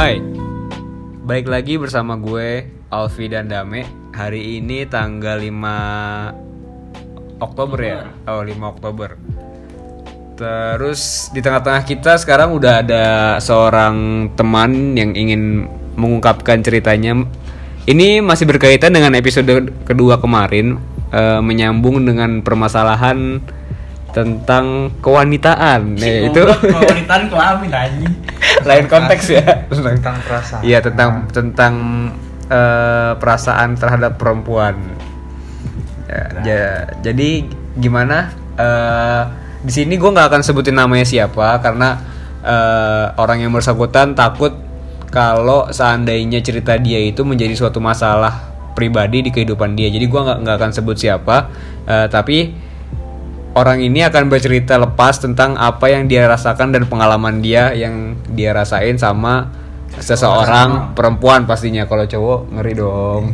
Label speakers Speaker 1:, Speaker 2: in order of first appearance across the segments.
Speaker 1: Hai, baik lagi bersama gue Alfi dan Dame. Hari ini tanggal 5 Oktober ya? Oh 5 Oktober. Terus di tengah-tengah kita sekarang udah ada seorang teman yang ingin mengungkapkan ceritanya. Ini masih berkaitan dengan episode kedua kemarin eh, Menyambung dengan permasalahan tentang kewanitaan Nah itu
Speaker 2: Kewanitaan kelamin anjing.
Speaker 1: lain konteks ya
Speaker 3: tentang perasaan
Speaker 1: Iya tentang tentang eh, perasaan terhadap perempuan. Ya, ja- jadi gimana? Eh, di sini gue nggak akan sebutin namanya siapa karena eh, orang yang bersangkutan takut kalau seandainya cerita dia itu menjadi suatu masalah pribadi di kehidupan dia. Jadi gue nggak nggak akan sebut siapa, eh, tapi orang ini akan bercerita lepas tentang apa yang dia rasakan dan pengalaman dia yang dia rasain sama seseorang perempuan pastinya. Kalau cowok ngeri dong.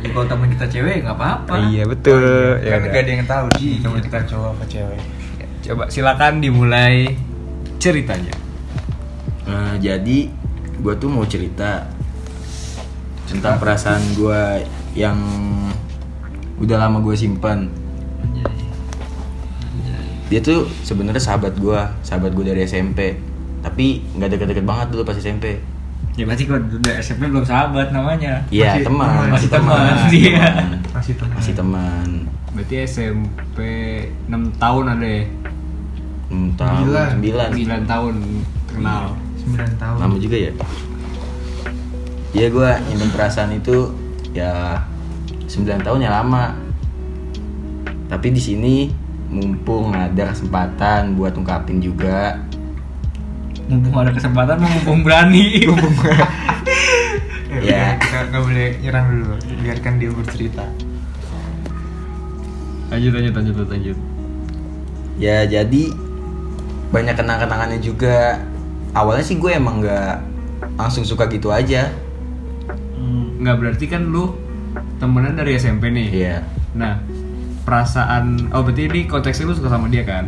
Speaker 2: Ya, kalau temen kita cewek nggak apa-apa.
Speaker 1: iya betul. Ya
Speaker 3: kan gak ada yang tahu sih teman kita cowok apa cewek.
Speaker 1: Coba silakan dimulai ceritanya.
Speaker 4: Nah, jadi gue tuh mau cerita tentang perasaan gue yang udah lama gue simpan. Dia tuh sebenarnya sahabat gue, sahabat gue dari SMP. Tapi nggak deket-deket banget dulu pas SMP.
Speaker 2: Ya berarti kalau udah SMP belum sahabat namanya.
Speaker 4: Iya
Speaker 3: Masih
Speaker 4: teman, masih
Speaker 2: teman, iya.
Speaker 3: masih teman
Speaker 4: masih teman.
Speaker 1: berarti SMP 6 tahun ada ya
Speaker 4: Hmm, tahun
Speaker 3: Sembilan.
Speaker 4: sembilan.
Speaker 1: 9 tahun kenal
Speaker 3: 9 tahun
Speaker 4: lama juga ya ya gue nyimpen perasaan itu ya 9 tahun ya lama tapi di sini mumpung ada kesempatan buat ungkapin juga.
Speaker 2: Mumpung ada kesempatan, mumpung berani.
Speaker 4: Ya.
Speaker 3: nggak nggak boleh nyerang dulu. Biarkan dia bercerita.
Speaker 1: Lanjut lanjut lanjut lanjut
Speaker 4: ya jadi banyak kenang-kenangannya juga. Awalnya sih gue emang nggak langsung suka gitu aja.
Speaker 2: Hmm.
Speaker 1: nggak berarti kan lu temenan dari SMP nih.
Speaker 4: Iya.
Speaker 1: Nah perasaan oh berarti ini konteksnya lu suka sama dia kan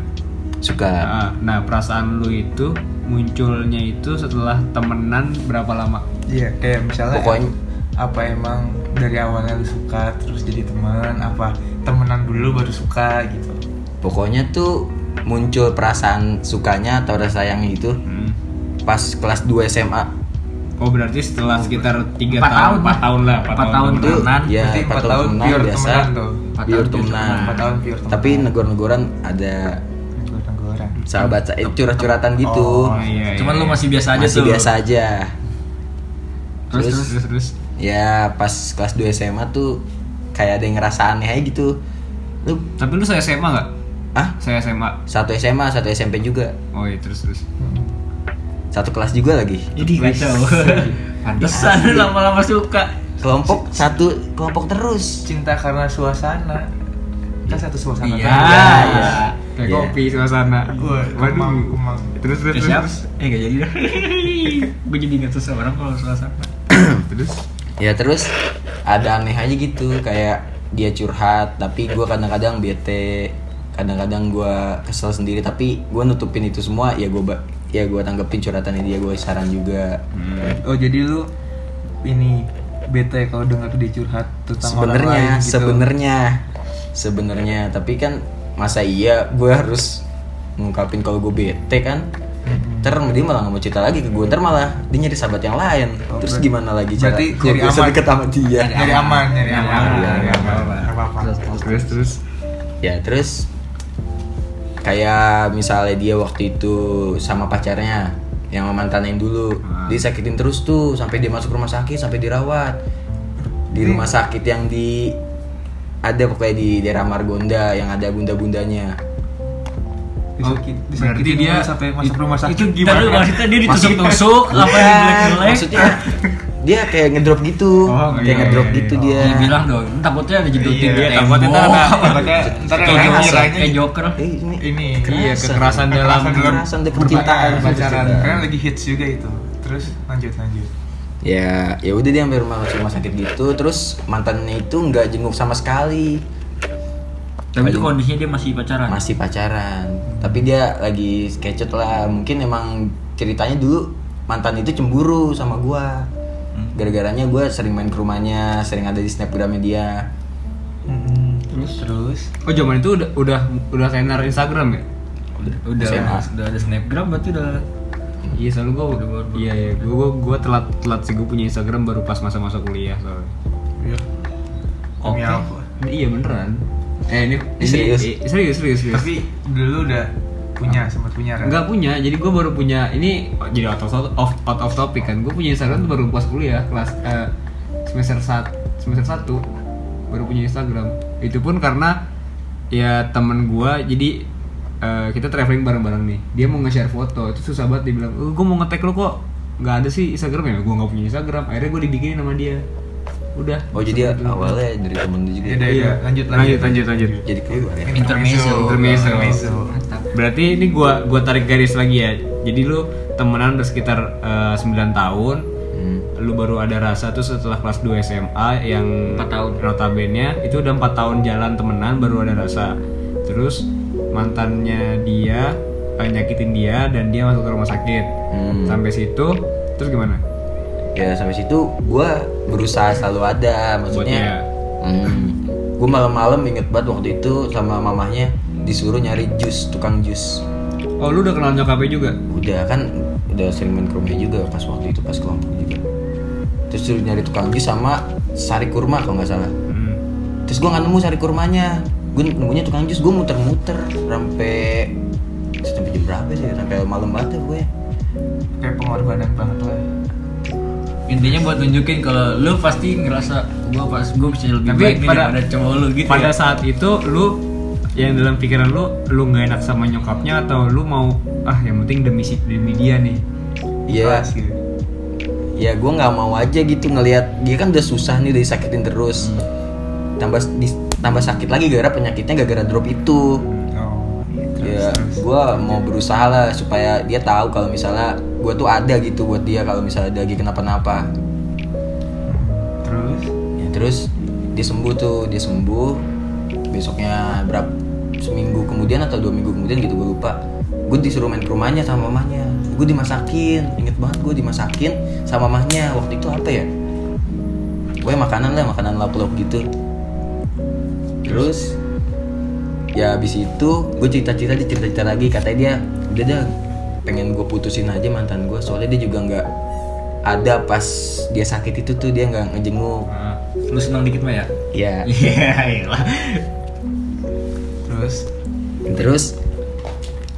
Speaker 4: suka
Speaker 1: Ah, nah perasaan lu itu munculnya itu setelah temenan berapa lama?
Speaker 3: iya kayak misalnya
Speaker 4: Pokoknya-
Speaker 3: apa emang dari awalnya lu suka terus jadi teman apa temenan dulu baru suka gitu
Speaker 4: pokoknya tuh muncul perasaan sukanya atau rasa sayangnya itu
Speaker 1: Hmm.
Speaker 4: pas kelas 2 SMA
Speaker 1: Oh berarti setelah sekitar tiga
Speaker 2: Empat
Speaker 1: tahun,
Speaker 2: tahun,
Speaker 1: empat
Speaker 2: Pak.
Speaker 1: tahun lah, empat
Speaker 2: Empat tahun
Speaker 1: temenan.
Speaker 2: Temenan,
Speaker 4: ya
Speaker 3: berarti
Speaker 4: empat
Speaker 3: empat
Speaker 4: tahun
Speaker 3: tahun pure
Speaker 4: biasa
Speaker 3: temenan tuh.
Speaker 2: Empat
Speaker 4: pure
Speaker 2: tahun pure
Speaker 4: temenan
Speaker 2: temenan.
Speaker 3: Empat tahun pure temenan.
Speaker 4: tapi negor-negoran ada
Speaker 3: Negor-negoran.
Speaker 4: sahabat eh, curhat-curhatan gitu
Speaker 1: Oh iya.
Speaker 2: Cuman
Speaker 1: iya.
Speaker 2: lu masih biasa aja
Speaker 4: masih
Speaker 2: tuh.
Speaker 4: biasa aja
Speaker 1: terus
Speaker 4: terus,
Speaker 1: terus terus,
Speaker 4: ya pas kelas 2 SMA tuh kayak ada yang ngerasa aneh aja gitu lu
Speaker 1: Tapi lu saya SMA nggak?
Speaker 4: ah
Speaker 1: Saya SMA.
Speaker 4: satu SMA satu SMP juga
Speaker 1: Oh iya terus terus.
Speaker 4: satu kelas juga lagi
Speaker 2: Jadi kacau. Pantesan lama-lama suka.
Speaker 4: Kelompok satu kelompok terus
Speaker 3: cinta karena suasana kan satu suasana
Speaker 2: Iya.
Speaker 4: iya, iya.
Speaker 1: Kayak
Speaker 4: Iya.
Speaker 1: kopi suasana.
Speaker 3: Wah, kemang, kemang.
Speaker 1: Terus terus
Speaker 2: Ya,
Speaker 1: terus. terus.
Speaker 2: Eh gak jadi dah. Gue jadi ingat seseorang kalau suasana.
Speaker 1: Terus.
Speaker 4: ya terus ada aneh aja gitu kayak dia curhat tapi gua kadang-kadang bete kadang-kadang gua kesel sendiri tapi gua nutupin itu semua ya gua ba- ya gua tanggepin curhatannya dia gua saran juga
Speaker 1: Hmm.
Speaker 3: oh jadi lu ini bete kalau dengar dia curhat tentang orang lain
Speaker 4: sebenarnya
Speaker 3: gitu.
Speaker 4: sebenarnya sebenarnya tapi kan masa iya gua harus ngungkapin kalau gue bete kan
Speaker 3: Mm-mm.
Speaker 4: ntar dia malah nggak mau cerita lagi ke gue ntar malah dia nyari sahabat yang lain
Speaker 3: Oh,
Speaker 4: terus
Speaker 3: berarti-
Speaker 4: gimana lagi cara
Speaker 3: berarti
Speaker 4: gue
Speaker 3: nyari
Speaker 4: bisa
Speaker 3: aman.
Speaker 4: deket sama dia
Speaker 3: nyari aman nyari
Speaker 2: Nyari
Speaker 3: aman
Speaker 2: aman, nyari aman.
Speaker 3: apa-apa
Speaker 1: Terus terus.
Speaker 4: ya terus kayak misalnya dia waktu itu sama pacarnya yang mantan yang dulu
Speaker 1: Ah.
Speaker 4: disakitin terus tuh sampai dia masuk rumah sakit sampai dirawat di rumah sakit yang di ada pokoknya di daerah Margonda yang ada bunda-bundanya
Speaker 3: Disakit,
Speaker 1: Oh, dia
Speaker 3: sampai masuk rumah sakit
Speaker 2: Itu
Speaker 3: gimana?
Speaker 2: Maksudnya dia ditusuk-tusuk apa yang jelek-jelek?
Speaker 4: maksudnya dia kayak ngedrop gitu.
Speaker 3: Oh,
Speaker 4: kayak
Speaker 1: iya,
Speaker 4: ngedrop
Speaker 1: iya,
Speaker 4: gitu
Speaker 1: iya.
Speaker 4: dia.
Speaker 2: Dia bilang dong, takutnya ada jedotin
Speaker 3: Iya,
Speaker 2: di
Speaker 1: takutnya ntar ada-
Speaker 3: takutnya ntar
Speaker 2: Kayak
Speaker 3: yang
Speaker 2: Joker,
Speaker 3: kiranya
Speaker 2: kayak Joker.
Speaker 4: eh, ini
Speaker 3: ini
Speaker 1: Iya, kekerasan dalam
Speaker 4: kekerasan dan
Speaker 3: percintaan pacaran. karena lagi hits juga itu. Terus lanjut lanjut.
Speaker 4: Ya ya udah dia sampai rumah masuk rumah sakit gitu. Terus mantannya itu nggak jenguk sama sekali.
Speaker 2: Tapi itu kondisinya dia masih pacaran.
Speaker 4: masih pacaran. Tapi dia lagi sketchet lah. Mungkin emang ceritanya dulu mantan itu cemburu sama gua gara-garanya gua sering main ke rumahnya sering ada di snapgramnya dia
Speaker 3: Hmm,
Speaker 2: Terus?
Speaker 3: terus
Speaker 1: Oh zaman itu udah udah udah tenar Instagram ya?
Speaker 2: Udah, udah,
Speaker 4: SMA.
Speaker 2: udah ada snapgram berarti udah
Speaker 1: Iya soalnya gue
Speaker 2: Udah baru-
Speaker 1: iya iya gue gue gue telat telat sih gue punya Instagram baru pas masa-masa kuliah soalnya.
Speaker 3: ya Demi apa?
Speaker 1: Iya beneran. Eh ini, ini
Speaker 4: Serius?
Speaker 1: eh, serius serius serius.
Speaker 3: tapi dulu udah punya sempat punya kan
Speaker 1: Enggak punya, jadi gue baru punya ini oh, jadi out of, off, out of topic kan. Gue punya Instagram tuh baru pas kuliah kelas eh, semester sat semester satu baru punya Instagram. Itu pun karena ya temen gue jadi eh, kita traveling bareng-bareng nih. Dia mau nge-share foto itu susah banget dia bilang, "Eh, gue mau nge-tag lo kok nggak ada sih Instagram ya? Gue nggak punya Instagram. Akhirnya gue dibikinin sama dia. Udah.
Speaker 4: oh jadi
Speaker 1: dulu.
Speaker 4: awalnya dari temen juga
Speaker 3: Ya
Speaker 1: Iya.
Speaker 3: udah, lanjut
Speaker 1: lanjut lanjut lanjut.
Speaker 4: jadi keluar ya
Speaker 2: Intermezzo.
Speaker 1: Intermezzo. Berarti ini gua gua tarik garis lagi ya. Jadi lu temenan udah sekitar eh, 9 tahun.
Speaker 4: Hmm.
Speaker 1: Lu baru ada rasa tuh setelah kelas 2 SMA yang
Speaker 2: Empat tahun.
Speaker 1: Notabene itu udah 4 tahun jalan temenan baru ada rasa. Terus mantannya dia eh, nyakitin dia dan dia masuk ke rumah sakit.
Speaker 4: Hmm.
Speaker 1: Sampai situ terus gimana?
Speaker 4: ya sampai situ gua berusaha selalu ada maksudnya hmm, gue malam-malam inget banget waktu itu sama mamahnya disuruh nyari jus tukang jus.
Speaker 1: Oh, lu udah kenal nyokapnya juga?
Speaker 4: udah kan udah sering main ke rumahnya juga pas waktu itu pas kelompok juga. Terus suruh nyari tukang jus sama sari kurma kalau nggak salah.
Speaker 1: Hmm.
Speaker 4: terus gue nggak nemu sari kurmanya. Gue nemunya tukang jus gue muter-muter sampai sampai jam berapa sih? Sampai malam banget ya gue.
Speaker 3: Kayak pengorbanan banget lah.
Speaker 2: Intinya buat nunjukin kalau lu pasti ngerasa gua pas gua bisa lebih
Speaker 1: Tapi
Speaker 2: baik nih
Speaker 1: pada-
Speaker 2: daripada cowok lu gitu
Speaker 1: pada
Speaker 2: ya.
Speaker 1: saat itu lu yang dalam pikiran lu lu nggak enak sama nyokapnya atau lu mau ah yang penting demi si demi dia nih.
Speaker 4: Iya.
Speaker 3: Ikhlas gitu.
Speaker 4: Ya gue nggak mau aja gitu ngelihat dia kan udah susah nih udah disakitin terus. Tambah di- tambah sakit lagi gara penyakitnya gara-gara drop itu.
Speaker 3: Oh iya,
Speaker 4: ya
Speaker 3: terus.
Speaker 4: gue mau berusaha lah supaya dia tahu kalau misalnya gue tuh ada gitu buat dia kalau misalnya dia lagi kenapa-napa.
Speaker 3: Terus?
Speaker 4: Ya, terus dia sembuh tuh dia sembuh. Besoknya berapa seminggu kemudian atau dua minggu kemudian gitu gue lupa. Gue disuruh main ke rumahnya sama mamanya. Gue dimasakin inget banget gue dimasakin sama mamahnya waktu itu apa ya? Gue makanan lah makanan lauk-lauk gitu. Terus ya abis itu gue cerita-cerita dia cerita-cerita lagi. Katanya dia udah dah pengen gue putusin aja mantan gue soalnya dia juga nggak ada pas dia sakit itu tuh dia nggak ngejenguk.
Speaker 2: Nah, lu senang dikit mah ya?
Speaker 4: ya
Speaker 2: Iya, iyalah.
Speaker 3: terus
Speaker 4: terus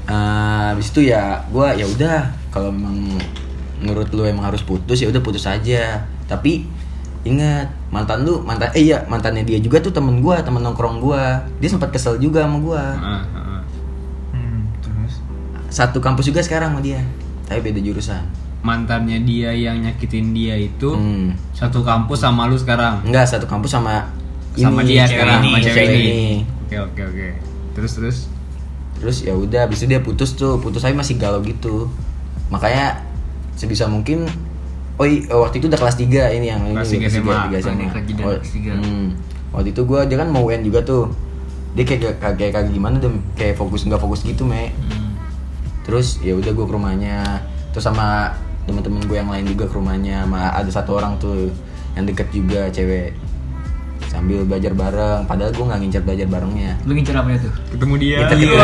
Speaker 4: eh, habis itu ya gue ya udah kalau memang menurut lu emang harus putus ya udah putus aja. Tapi ingat mantan lu mantan eh iya mantannya dia juga tuh temen gue temen nongkrong gue dia sempat kesel juga sama gue
Speaker 1: Ah, ah.
Speaker 3: hmm, terus?
Speaker 4: Satu kampus juga sekarang sama dia tapi beda jurusan.
Speaker 1: Mantannya dia yang nyakitin dia itu
Speaker 4: Hmm.
Speaker 1: satu kampus sama lu sekarang?
Speaker 4: Enggak satu kampus sama
Speaker 1: sama
Speaker 4: ini,
Speaker 1: dia
Speaker 4: cewek
Speaker 1: sekarang
Speaker 4: ini,
Speaker 1: sama cewek
Speaker 4: cewek
Speaker 1: ini.
Speaker 4: ini.
Speaker 1: oke oke oke. Terus terus
Speaker 4: terus ya udah habis itu dia putus tuh putus tapi masih galau gitu makanya sebisa mungkin oh i- oh, waktu itu udah kelas 3 ini yang ini
Speaker 1: Kelas tiga
Speaker 4: kelas
Speaker 1: SMA.
Speaker 4: tiga
Speaker 2: Oh,
Speaker 4: Oh,
Speaker 2: kelas
Speaker 4: hmm. waktu itu gua dia kan mau UN juga tuh dia kayak kayak kayak, kayak gimana deh kayak fokus nggak fokus gitu me
Speaker 2: Hmm.
Speaker 4: terus ya udah gua ke rumahnya terus sama teman-teman gue yang lain juga ke rumahnya sama ada satu orang tuh yang deket juga cewek sambil belajar bareng. Padahal gua nggak ngincar belajar barengnya.
Speaker 2: Lu ngincer apa ya tuh?
Speaker 1: ketemu dia.
Speaker 4: Kita gitu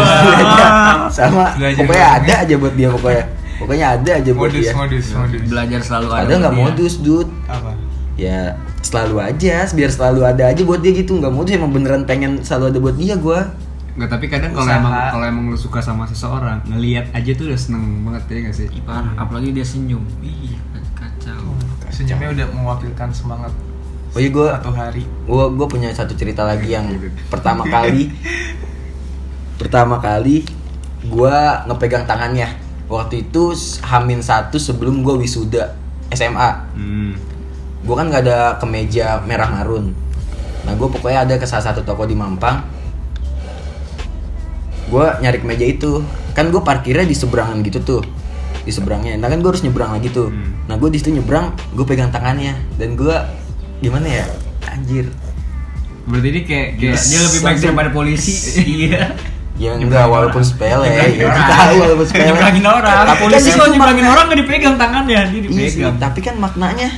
Speaker 4: sama.
Speaker 3: Belajar
Speaker 4: pokoknya
Speaker 3: bareng.
Speaker 4: ada aja buat dia pokoknya. Pokoknya ada aja buat
Speaker 3: modus
Speaker 4: dia.
Speaker 3: modus modus.
Speaker 2: Belajar selalu ada.
Speaker 4: padahal nggak modus dud
Speaker 3: apa?
Speaker 4: Ya selalu aja. Biar selalu ada aja buat dia gitu. Nggak modus emang beneran pengen selalu ada buat dia gua.
Speaker 1: Nggak, tapi kadang kalau emang kalau emang lu suka sama seseorang ngelihat aja tuh udah seneng banget ya gak sih?
Speaker 2: Ih, parah, apalagi dia senyum. Ih, kacau.
Speaker 3: senyumnya udah mewakilkan semangat
Speaker 4: oh iya gua
Speaker 3: satu hari.
Speaker 4: Gua gua punya satu cerita lagi yang pertama kali. Pertama kali gua ngepegang tangannya. Waktu itu hamin satu sebelum gua wisuda SMA
Speaker 1: hmm.
Speaker 4: gue kan nggak ada kemeja merah marun. Nah gue pokoknya ada ke salah satu toko di Mampang. Gue nyari kemeja itu. Kan gue parkirnya di seberangan gitu tuh. Di seberangnya. Nah kan gue harus nyebrang lagi tuh.
Speaker 1: Hmm.
Speaker 4: nah gue di situ nyebrang gue pegang tangannya. Dan gue gimana ya anjir
Speaker 1: berarti ini kayak kayak
Speaker 2: Dia lebih baik daripada polisi. Iya.
Speaker 4: Ya enggak walaupun sepele, ya tahu walaupun sepele.
Speaker 2: Nyebrangin orang.
Speaker 4: Tapi kan
Speaker 2: Polisi
Speaker 4: itu
Speaker 2: kalau nyebrangin orang nggak dipegang tangannya, dia
Speaker 4: Iya
Speaker 2: dipegang.
Speaker 4: tapi kan maknanya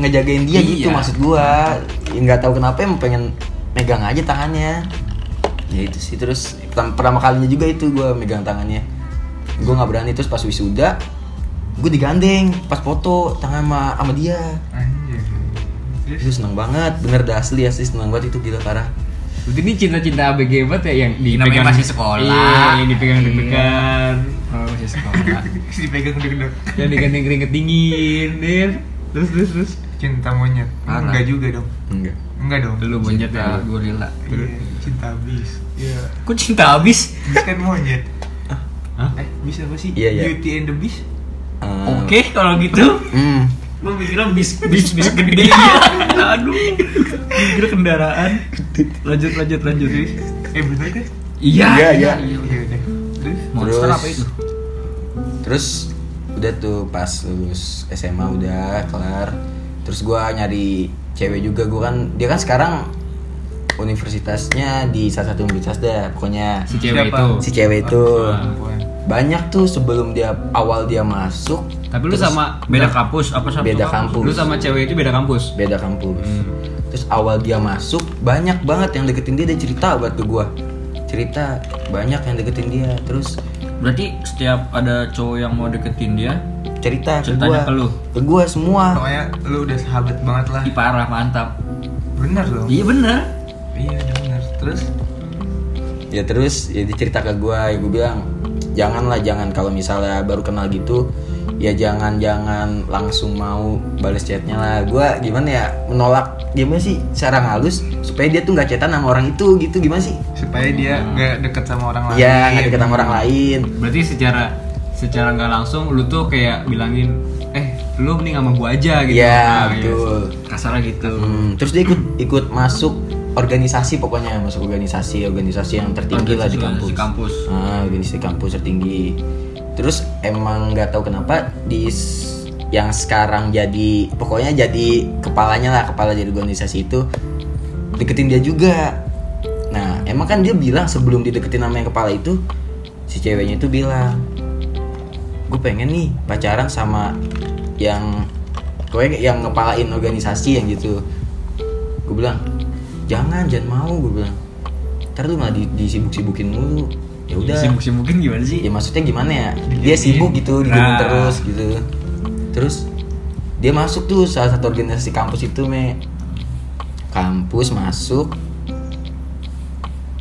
Speaker 4: ngejagain dia gitu
Speaker 2: Iya.
Speaker 4: maksud gua. Ya, nggak tahu kenapa emang pengen megang aja tangannya. Ya itu sih terus pertama, pertama kalinya juga itu gua megang tangannya. Gua nggak berani terus pas wisuda gue digandeng pas foto tangan sama sama dia
Speaker 3: Anjir.
Speaker 4: Itu
Speaker 3: Terus
Speaker 4: seneng banget bener dah asli asli seneng banget itu gila parah
Speaker 1: Berarti ini cinta-cinta ABG banget ya yang
Speaker 2: Namanya
Speaker 1: dipegang
Speaker 2: masih sekolah.
Speaker 1: Iya, yang dipegang
Speaker 2: Iya.
Speaker 1: deg-degan. Oh, masih sekolah.
Speaker 3: dipegang deg-deg.
Speaker 1: yang digandeng keringet dingin, Dir. Terus terus terus.
Speaker 3: Cinta monyet.
Speaker 2: Parah.
Speaker 3: Enggak juga dong.
Speaker 4: enggak
Speaker 3: Enggak dong.
Speaker 1: Lu monyet
Speaker 2: Cinta
Speaker 1: ya.
Speaker 2: gorila.
Speaker 3: Iya, cinta bis. Iya.
Speaker 2: Kok cinta habis?
Speaker 3: Bis kan monyet.
Speaker 1: Hah?
Speaker 3: Eh, bis apa sih?
Speaker 4: Iya, iya.
Speaker 3: Beauty and the Beast.
Speaker 4: Eh,
Speaker 2: Oke, kalau gitu.
Speaker 4: hmm.
Speaker 2: Mikirnya bis bis bis gede. Aduh. Mikir kendaraan. Lanjut lanjut lanjut.
Speaker 3: Eh bener kan?
Speaker 2: Iya,
Speaker 4: Iya, iya.
Speaker 3: Iya udah. Terus
Speaker 2: Monster
Speaker 4: Terus-
Speaker 2: apa itu?
Speaker 4: Terus udah tuh pas lulus SMA udah kelar. Terus gua nyari cewek juga gua kan dia kan sekarang universitasnya di salah satu universitas dah pokoknya
Speaker 1: Si cewek
Speaker 3: Siapa?
Speaker 1: itu.
Speaker 4: si cewek itu
Speaker 3: perempuan.
Speaker 4: Banyak tuh sebelum dia awal dia masuk
Speaker 1: Tapi lu
Speaker 4: terus
Speaker 1: sama
Speaker 2: Beda kampus apa satu
Speaker 4: Beda kampus.
Speaker 1: Lu sama cewek itu beda kampus.
Speaker 4: beda kampus terus awal dia masuk banyak banget yang deketin dia dia cerita buat ke gua cerita banyak yang deketin dia terus
Speaker 2: Berarti setiap ada cowok yang mau deketin dia,
Speaker 4: cerita ke
Speaker 2: Ceritanya
Speaker 4: gua
Speaker 2: ke lu?
Speaker 4: ke gua semua
Speaker 3: Pokoknya lu udah sahabat banget lah.
Speaker 2: ih parah mantap.
Speaker 3: Bener dong.
Speaker 2: Iya bener.
Speaker 3: Iya bener. Terus
Speaker 4: ya terus ya dia cerita ke gua ya gua bilang janganlah jangan kalau misalnya baru kenal gitu ya jangan jangan langsung mau balas chatnya lah gua gimana ya menolak gimana sih secara halus supaya dia tuh nggak chatan sama orang itu gitu gimana sih
Speaker 3: supaya dia nggak deket sama orang lain.
Speaker 4: ya nggak deket sama orang lain
Speaker 1: Berarti secara secara nggak langsung lu tuh kayak bilangin eh lu mending sama gua aja gitu.
Speaker 4: Iya
Speaker 1: Nah,
Speaker 4: betul
Speaker 2: Kasarnya gitu.
Speaker 4: Hmm, terus dia ikut ikut masuk organisasi pokoknya masuk organisasi organisasi yang tertinggi lah di kampus.
Speaker 2: kampus.
Speaker 4: Ah, organisasi kampus tertinggi. Terus emang nggak tahu kenapa di yang sekarang jadi pokoknya jadi kepalanya lah kepala dari organisasi itu deketin dia juga. Nah emang kan dia bilang sebelum dideketin sama yang kepala itu si ceweknya itu bilang gue pengen nih pacaran sama yang gue yang ngepalain organisasi yang gitu. Gue bilang jangan jangan mau gue bilang. Ntar lu malah di, disibuk-sibukin mulu. Ya udah.
Speaker 2: Sibuk-sibukin gimana sih?
Speaker 4: ya maksudnya gimana ya? Dia sibuk gitu di
Speaker 2: Nah.
Speaker 4: terus gitu. Terus dia masuk tuh salah satu organisasi kampus itu me. Kampus masuk.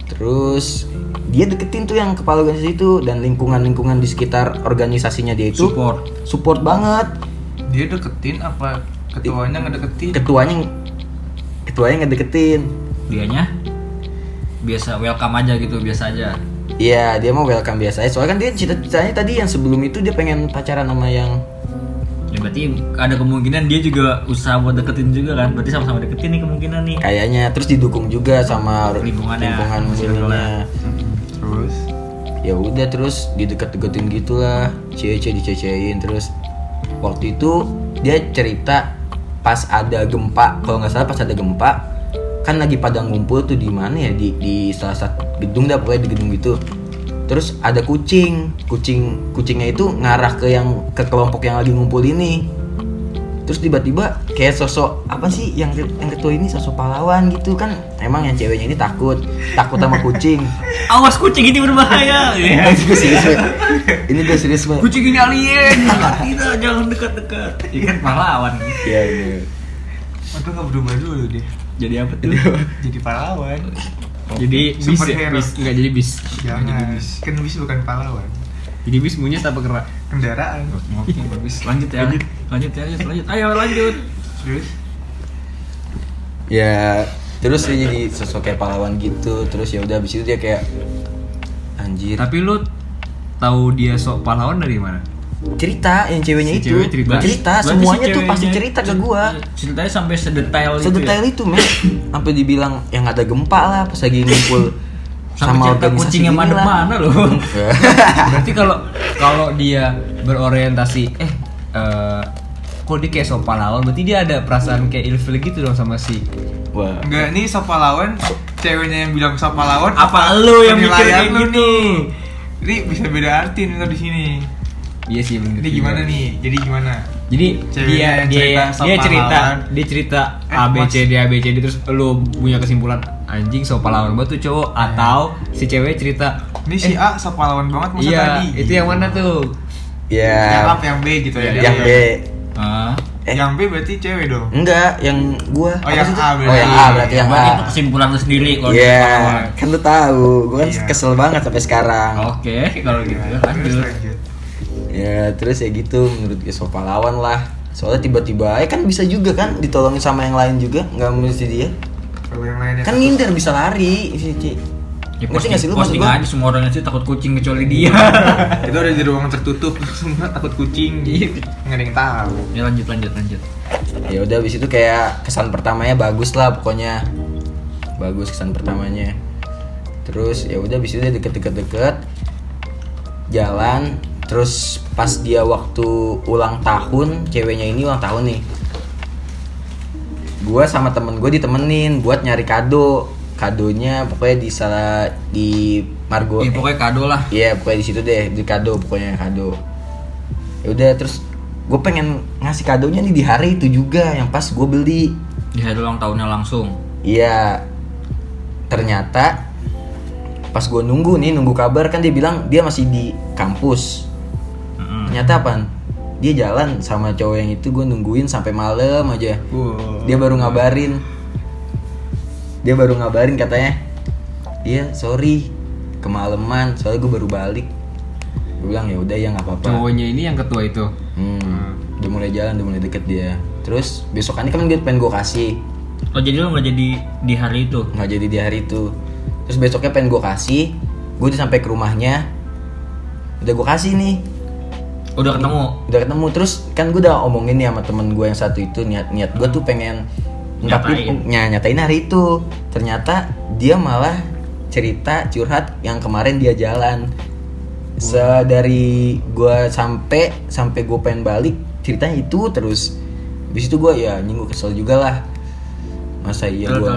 Speaker 4: Terus dia deketin tuh yang kepala organisasi itu dan lingkungan-lingkungan di sekitar organisasinya dia itu
Speaker 2: Support.
Speaker 4: support banget.
Speaker 3: Dia deketin apa? Ketuanya nggak deketin?
Speaker 4: ketuanya ketuanya nggak deketin
Speaker 2: Dianya biasa welcome aja gitu, biasa aja.
Speaker 4: Iya dia mau welcome biasa aja soalnya kan dia cita-citanya tadi yang sebelum itu dia pengen pacaran sama yang
Speaker 2: Ya berarti ada kemungkinan dia juga usaha buat deketin juga kan. Berarti sama-sama deketin nih kemungkinan nih.
Speaker 4: kayaknya terus didukung juga sama
Speaker 2: Lingkungannya,
Speaker 4: lingkungan
Speaker 2: circle-nya.
Speaker 4: ininya.
Speaker 3: Terus
Speaker 4: ya udah terus dideket-deketin gitulah cewek-cewek dicecein terus waktu itu dia cerita pas ada gempa kalau nggak salah pas ada gempa kan lagi pada ngumpul tuh di mana ya di di salah satu gedung dah pokoknya di gedung gitu. Terus ada kucing kucing kucingnya itu ngarah ke yang ke kelompok yang lagi ngumpul ini terus tiba-tiba kayak sosok apa sih yang yang ketua ini sosok pahlawan gitu kan emang yang ceweknya ini takut takut sama kucing
Speaker 2: Awas kucing ini berbahaya.
Speaker 4: ini gue serius Mek. ini gue serius Mek.
Speaker 2: kucing ini alien. Tidak, jangan dekat-dekat. Ini kan pahlawan.
Speaker 4: Iya iya.
Speaker 3: Untung nggak berubah dulu dia.
Speaker 2: Jadi apa tuh?
Speaker 3: Jadi pahlawan.
Speaker 1: Jadi bis ya, bis enggak jadi bis.
Speaker 3: Jangan. Kan bis bukan pahlawan.
Speaker 1: Jadi bis monyet apa gerak?
Speaker 3: Kendaraan.
Speaker 2: Oke, bagus. Lanjut ya. Lanjut. Lanjut ya, lanjut, lanjut. Ayo lanjut.
Speaker 3: Terus
Speaker 4: Ya terus dia jadi sosok kayak pahlawan gitu terus ya udah abis itu dia kayak anjir
Speaker 1: Tapi lu tahu dia sok pahlawan dari mana?
Speaker 4: cerita yang ceweknya
Speaker 1: Si
Speaker 4: itu
Speaker 1: cewek cerita.
Speaker 4: cerita
Speaker 2: Berarti
Speaker 4: semuanya
Speaker 2: si
Speaker 4: tuh pasti cerita ke gua
Speaker 2: Ceritanya sampai sedetail itu.
Speaker 4: sedetail
Speaker 2: ya?
Speaker 4: itu men sampai dibilang yang ada gempa lah pas lagi ngumpul
Speaker 2: Sampai
Speaker 4: sama
Speaker 2: cerita
Speaker 4: gini
Speaker 2: madep
Speaker 4: lah.
Speaker 2: mana loh.
Speaker 1: Berarti kalau kalau dia berorientasi eh eh kok dia kayak sok pahlawan berarti dia ada perasaan kayak ilfil gitu dong sama si
Speaker 4: wah.
Speaker 3: Enggak nih sok pahlawan ceweknya yang bilang sok pahlawan
Speaker 2: Apa lu yang mikir kayak
Speaker 3: lu
Speaker 2: gitu?
Speaker 3: nih. Jadi bisa beda arti nih di sini.
Speaker 1: Iya sih bener.
Speaker 3: Jadi gimana nih? Jadi gimana?
Speaker 1: Jadi
Speaker 3: Ceweknya
Speaker 1: dia
Speaker 3: yang
Speaker 1: dia
Speaker 3: cerita
Speaker 1: dia cerita dia cerita
Speaker 3: Eh,
Speaker 1: A B C D A B C D terus lu punya kesimpulan anjing so pahlawan banget tuh cowok atau si cewek cerita
Speaker 3: Ini si A sok pahlawan banget masa
Speaker 1: iya
Speaker 3: tadi?
Speaker 1: itu yang mana tuh
Speaker 4: Ya.
Speaker 3: Yang A apa yang B gitu ya?
Speaker 4: Yang B.
Speaker 1: ah
Speaker 4: Eh.
Speaker 3: Yang B berarti cewek dong
Speaker 4: Enggak, yang gua.
Speaker 3: Oh, yang
Speaker 4: sih?
Speaker 3: A
Speaker 4: Oh,
Speaker 3: berarti.
Speaker 4: yang A berarti yang
Speaker 2: Berarti
Speaker 4: A.
Speaker 2: itu kesimpulan lu sendiri kalau
Speaker 4: Iya,
Speaker 2: pahlawan.
Speaker 4: kan lu tahu, gua kan
Speaker 3: Iya.
Speaker 4: kesel banget sampai sekarang.
Speaker 1: oke kalau gitu
Speaker 3: Terus
Speaker 1: lanjut
Speaker 3: lanjut
Speaker 4: Ya, terus ya gitu menurut gue so pahlawan lah. Soalnya tiba-tiba eh kan bisa juga kan ditolongin sama yang lain juga, nggak mesti dia.
Speaker 3: Kalau yang lainnya
Speaker 4: Kan ngindar bisa lari, si Ci.
Speaker 2: Ya, posting,
Speaker 4: nggak sih lu
Speaker 2: posting aja semua orang sih takut kucing kecuali dia.
Speaker 3: Itu ada di ruangan tertutup semua takut kucing
Speaker 1: Iya.
Speaker 3: Nggak ada yang tahu
Speaker 2: ya lanjut lanjut lanjut.
Speaker 4: Ya udah habis itu kayak kesan pertamanya bagus lah pokoknya. Bagus kesan pertamanya. Terus ya udah habis itu dia deket-deket-deket jalan terus pas dia waktu ulang tahun ceweknya ini ulang tahun nih gua sama temen gue ditemenin buat nyari kado kadonya pokoknya di salah di Margo
Speaker 2: Ya, pokoknya kado lah.
Speaker 4: Iya pokoknya di situ deh di kado pokoknya kado. Ya udah terus gue pengen ngasih kadonya nih di hari itu juga yang pas gue beli.
Speaker 2: Di hari ulang tahunnya langsung.
Speaker 4: Iya ternyata pas gue nunggu nih nunggu kabar kan dia bilang dia masih di kampus.
Speaker 2: Mm-mm.
Speaker 4: Ternyata apa? Dia jalan sama cowok yang itu gue nungguin sampai malam aja.
Speaker 3: Wow.
Speaker 4: Dia baru ngabarin. Dia baru ngabarin katanya. Iya sorry kemalaman soalnya gue baru balik. Gue bilang ya udah ya nggak apa-apa.
Speaker 1: cowoknya ini yang ketua itu
Speaker 4: Hmm, udah mulai jalan, udah mulai deket dia. Terus besokannya kan dia pengen gue kasih,
Speaker 2: Oh jadi lu nggak jadi di hari itu?
Speaker 4: nggak jadi di hari itu. Terus besoknya pengen gue kasih, gue udah sampai ke rumahnya, udah gue kasih nih,
Speaker 2: Udah ketemu.
Speaker 4: udah ketemu. Terus kan gue udah omongin nih sama temen gue yang satu itu niat niat gue tuh pengen
Speaker 2: Nyatain.
Speaker 4: ngungkapin- ny- nyatain hari itu. Ternyata dia malah cerita curhat yang kemarin dia jalan. Sedari gue sampai sampai gue pengen balik ceritanya itu terus. Di situ gue ya nyinggung kesel juga lah. Masa iya gue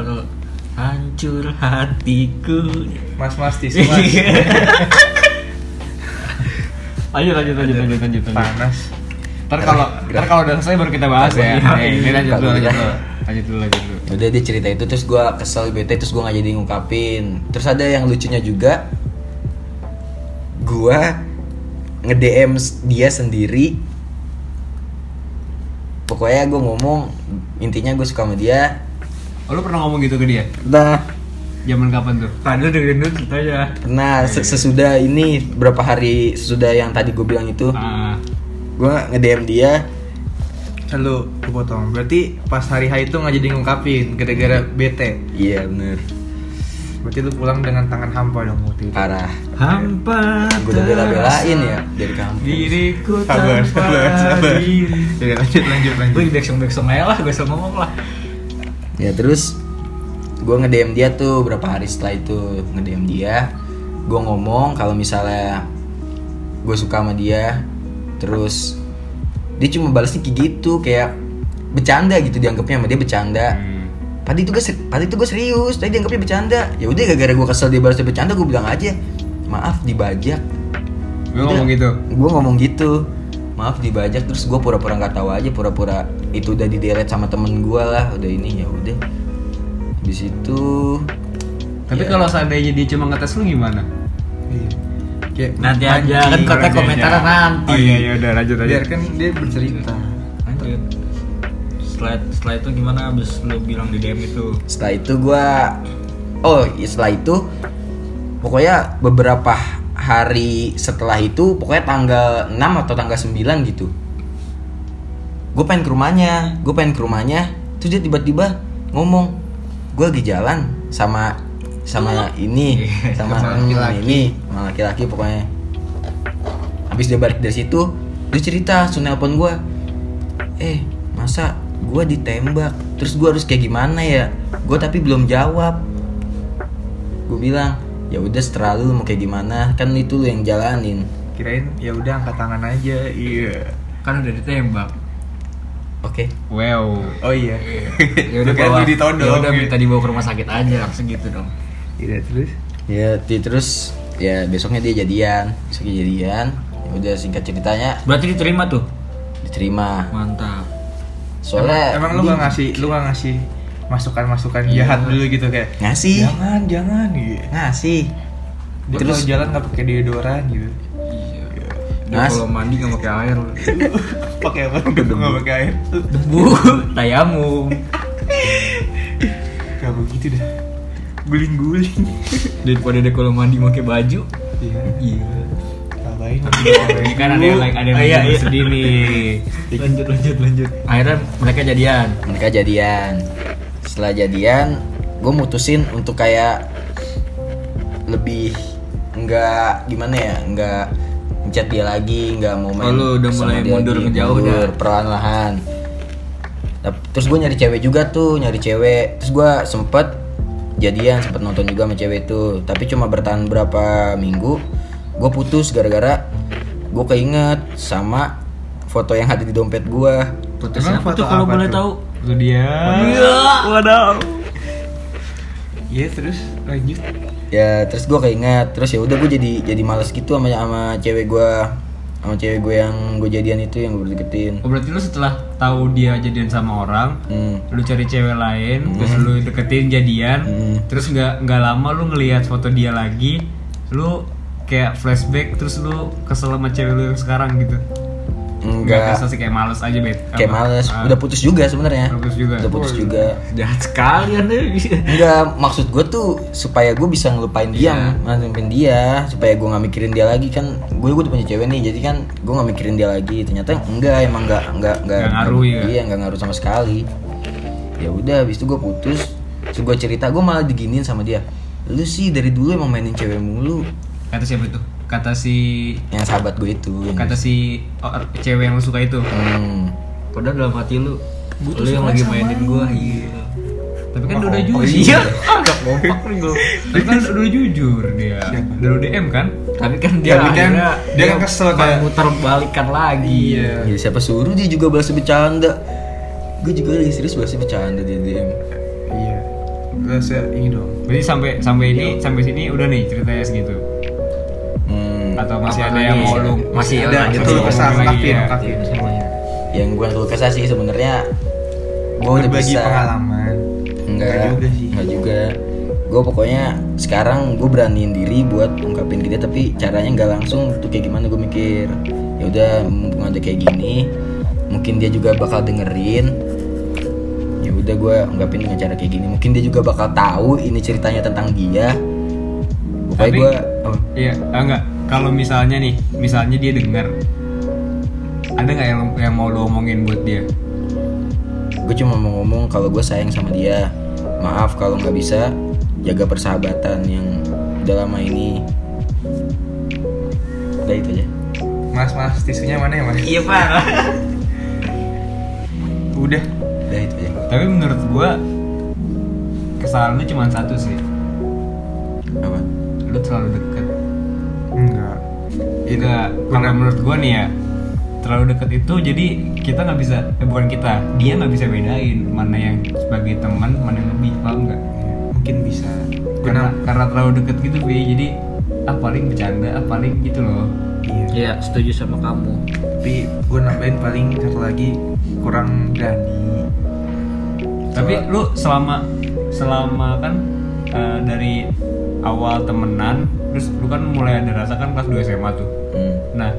Speaker 2: Hancur hatiku.
Speaker 3: Mas-mas tisu mas
Speaker 1: lanjut lanjut lanjut lanjut lanjut lanjut
Speaker 3: Panas
Speaker 1: ntar kalau ntar kalau udah selesai baru kita bahas ya.
Speaker 2: Iya.
Speaker 1: Ini lanjut dulu lanjut
Speaker 4: Iya.
Speaker 1: dulu lanjut dulu lanjut dulu.
Speaker 4: Udah dia cerita itu terus gue kesel bete terus gue nggak jadi ngungkapin. Terus ada yang lucunya juga. Gue nge DM dia sendiri. Pokoknya gue ngomong intinya gue suka sama dia.
Speaker 1: Oh lu pernah ngomong gitu ke dia?
Speaker 4: Nah.
Speaker 1: Zaman kapan tuh?
Speaker 2: Tadi dengerin dulu ceritanya.
Speaker 4: nah se- sesudah ini berapa hari sesudah yang tadi gue bilang itu
Speaker 1: ah
Speaker 4: gue nge DM dia
Speaker 3: Halo, gue potong Berarti pas hari H itu nggak jadi ngungkapin Gara-gara bete
Speaker 4: iya bener
Speaker 3: Berarti lu pulang dengan tangan hampa dong waktu itu
Speaker 4: parah
Speaker 2: Hampa.
Speaker 4: gue udah bela-belain ya dari kampus
Speaker 2: Diriku
Speaker 3: Sabar,
Speaker 2: tanpa
Speaker 3: sabar, sabar.
Speaker 2: diri.
Speaker 3: Ya lanjut, lanjut, lanjut
Speaker 2: Gue back song back song aja lah, gue selalu ngomong lah.
Speaker 4: Ya terus gue nge DM dia tuh berapa hari setelah itu nge DM dia, gue ngomong kalau misalnya gue suka sama dia, terus dia cuma balasnya kayak gitu kayak bercanda gitu dianggapnya sama dia bercanda. Tadi itu gue tadi itu gue serius, tadi dianggapnya bercanda. Ya udah gara-gara gue kesel dia balasnya bercanda, gue bilang aja maaf dibajak.
Speaker 1: gue ngomong gitu
Speaker 4: Gue ngomong gitu. Maaf dibajak terus gue pura-pura nggak tahu aja pura-pura itu udah di delete sama temen gue lah udah ini ya udah di situ
Speaker 1: tapi
Speaker 4: ya.
Speaker 1: kalau seandainya dia cuma ngetes lu gimana
Speaker 3: Iya. Kayak
Speaker 2: Nanti aja kan kata
Speaker 3: aja,
Speaker 2: komentar
Speaker 3: aja.
Speaker 2: nanti.
Speaker 1: oh iya iya udah lanjut lanjut
Speaker 3: Biar kan dia bercerita
Speaker 2: Lanjut. Setelah setelah itu gimana abis lu bilang di DM itu?
Speaker 4: setelah itu gue oh iya, setelah itu pokoknya beberapa hari setelah itu pokoknya tanggal 6 atau tanggal 9 gitu gue pengen ke rumahnya gue pengen ke rumahnya terus dia tiba-tiba ngomong gue lagi jalan sama sama ini sama
Speaker 3: Sama
Speaker 4: hmm,
Speaker 3: laki-laki.
Speaker 4: ini sama laki-laki pokoknya habis dia balik dari situ dia cerita langsung nelpon gue eh masa gue ditembak terus gue harus kayak gimana ya gue tapi belum jawab gue bilang ya udah setelah lu mau kayak gimana kan itu lu yang jalanin
Speaker 3: Kirain ya udah angkat tangan aja Iya
Speaker 2: Kan udah ditembak.
Speaker 4: oke
Speaker 1: Wow.
Speaker 3: Oh iya.
Speaker 2: Ya udah
Speaker 3: lu ditodong.
Speaker 2: Ya udah minta dibawa ke rumah sakit aja langsung gitu dong.
Speaker 3: Iya terus.
Speaker 4: ya di- terus ya besoknya dia jadian besoknya jadian ya udah singkat ceritanya
Speaker 2: Berarti diterima tuh.
Speaker 4: diterima
Speaker 2: Mantap.
Speaker 4: soalnya
Speaker 3: emang, emang lu gak ngasih lu gak ngasih masukan-masukan jahat dulu gitu kayak
Speaker 4: ngasih
Speaker 3: jangan jangan gitu.
Speaker 4: ngasih
Speaker 3: Dia
Speaker 4: Terus-
Speaker 3: kalau jalan nggak pakai deodoran gitu.
Speaker 2: Iya.
Speaker 4: Mas.
Speaker 2: kalau mandi nggak pakai air.
Speaker 3: pakai apa? Nggak pakai air.
Speaker 2: Debu, tayamum.
Speaker 3: Gak begitu dah. Guling-guling.
Speaker 2: Daripada dia kalau mandi pakai baju.
Speaker 3: Iya.
Speaker 2: Iya.
Speaker 3: Ngapain?
Speaker 2: Ini kan ada yang like ada yang
Speaker 3: iya, iya.
Speaker 2: sedih nih. Lanjut lanjut lanjut. Akhirnya mereka jadian.
Speaker 4: mereka jadian setelah jadian gue mutusin untuk kayak lebih nggak gimana ya nggak ngechat dia lagi nggak mau main
Speaker 2: Oh, udah mulai
Speaker 4: dia
Speaker 2: mundur
Speaker 4: lagi,
Speaker 2: ngejauh
Speaker 4: mundur,
Speaker 2: dah.
Speaker 4: perlahan-lahan terus gue nyari cewek juga tuh nyari cewek terus gue sempet jadian sempet nonton juga sama cewek itu tapi cuma bertahan berapa minggu gue putus gara-gara gue keinget sama foto yang ada di dompet gue
Speaker 2: Foto
Speaker 3: Emang foto
Speaker 2: tuh kalau boleh
Speaker 3: tuh?
Speaker 2: tahu?
Speaker 1: Lu dia.
Speaker 3: Iya terus lanjut.
Speaker 4: ya terus gue keinget terus ya udah gue jadi jadi males gitu sama sama cewek gue sama cewek gue yang gue jadian itu yang gue deketin
Speaker 1: Oh, berarti lu setelah tahu dia jadian sama orang,
Speaker 4: hmm.
Speaker 1: lu cari cewek lain, terus lu deketin jadian,
Speaker 4: Hmm.
Speaker 1: terus nggak nggak lama lu ngelihat foto dia lagi, lu kayak flashback, terus lu kesel sama cewek lu yang sekarang gitu.
Speaker 4: Enggak
Speaker 1: kesel sih kayak males aja bet.
Speaker 4: kayak
Speaker 1: Apa?
Speaker 4: males
Speaker 1: Ah,
Speaker 4: udah putus juga sebenarnya
Speaker 1: Udah putus juga.
Speaker 4: udah putus juga
Speaker 2: Jahat sekali anda.
Speaker 4: enggak maksud gue tuh supaya gue bisa ngelupain dia
Speaker 1: Iya.
Speaker 4: ngelupain dia supaya gue nggak mikirin dia lagi kan gue gue udah punya cewek nih jadi kan gue nggak mikirin dia lagi ternyata enggak emang enggak enggak enggak
Speaker 1: Nggak ngaruh ya?
Speaker 4: iya enggak ngaruh sama sekali ya udah habis itu gue putus terus gue cerita gue malah diginin sama dia lu sih dari dulu emang mainin cewek mulu
Speaker 1: Kata siapa itu? Kata si
Speaker 4: yang sahabat gue itu
Speaker 1: kata si oh, cewek yang lu suka itu.
Speaker 4: hmm.
Speaker 2: Padahal dalam hati lu, lu yang lagi mainin gua. Iya.
Speaker 1: Tapi kan udah
Speaker 3: Oh,
Speaker 1: jujur.
Speaker 2: iya. Agak kompak nih gua.
Speaker 1: Tapi kan udah jujur dia. Udah lu DM kan?
Speaker 2: Tapi kan dia
Speaker 3: Tapi kan dia kan kesel kayak-
Speaker 2: muter balikan lagi.
Speaker 1: Iya.
Speaker 4: ya siapa suruh dia juga balas bercanda gue juga lagi serius balas bercanda di DM
Speaker 3: Iya. Ya ini dong.
Speaker 1: Berarti sampai sampai ini sampai sini udah nih ceritanya segitu. Atau masih ada yang mau lu
Speaker 2: Masih
Speaker 3: ada
Speaker 2: lanjut
Speaker 3: itu
Speaker 2: lagi.
Speaker 3: kesal
Speaker 1: lagi,
Speaker 3: ungkapin
Speaker 1: ya.
Speaker 3: semuanya.
Speaker 4: yang gue keluh kesah sih sebenarnya gue udah bisa
Speaker 3: pengalaman.
Speaker 4: enggak
Speaker 3: Enggak juga sih.
Speaker 4: enggak juga gue pokoknya sekarang gue beraniin diri buat ungkapin dia tapi caranya nggak langsung tuh kayak gimana gue mikir ya udah mumpung ada kayak gini mungkin dia juga bakal dengerin ya udah gue ungkapin dengan cara kayak gini mungkin dia juga bakal tahu ini ceritanya tentang dia pokoknya
Speaker 1: Tapi-
Speaker 4: gue
Speaker 1: Iya, ah, enggak. Kalau misalnya nih, misalnya dia dengar ada nggak yang yang mau lu omongin buat dia?
Speaker 4: gue cuma mau ngomong kalau gue sayang sama dia maaf kalau nggak bisa jaga persahabatan yang udah lama ini udah itu aja
Speaker 3: Mas, mas, tisunya mana ya mas?
Speaker 2: Iya pak.
Speaker 3: Udah.
Speaker 4: udah itu aja
Speaker 1: Tapi menurut gua kesalahan lu cuma satu sih.
Speaker 4: apa
Speaker 1: Lu terlalu deket.
Speaker 3: Enggak.
Speaker 1: Enggak, kalau menurut gua nih ya terlalu deket itu jadi kita nggak bisa eh, bukan kita dia nggak bisa bedain mana yang sebagai teman mana yang lebih paham nggak
Speaker 3: Ya, mungkin bisa.
Speaker 1: karena
Speaker 3: Kenapa?
Speaker 1: karena terlalu deket gitu Bi. jadi ah paling bercanda ah paling gitu loh
Speaker 3: Iya.
Speaker 2: Iya setuju sama kamu.
Speaker 3: Tapi gue nambahin paling satu lagi kurang berani.
Speaker 1: Tapi lu selama selama kan eh, dari awal temenan, terus lu kan mulai ada rasa kan kelas 2 SMA tuh.
Speaker 4: hmm.
Speaker 1: Nah,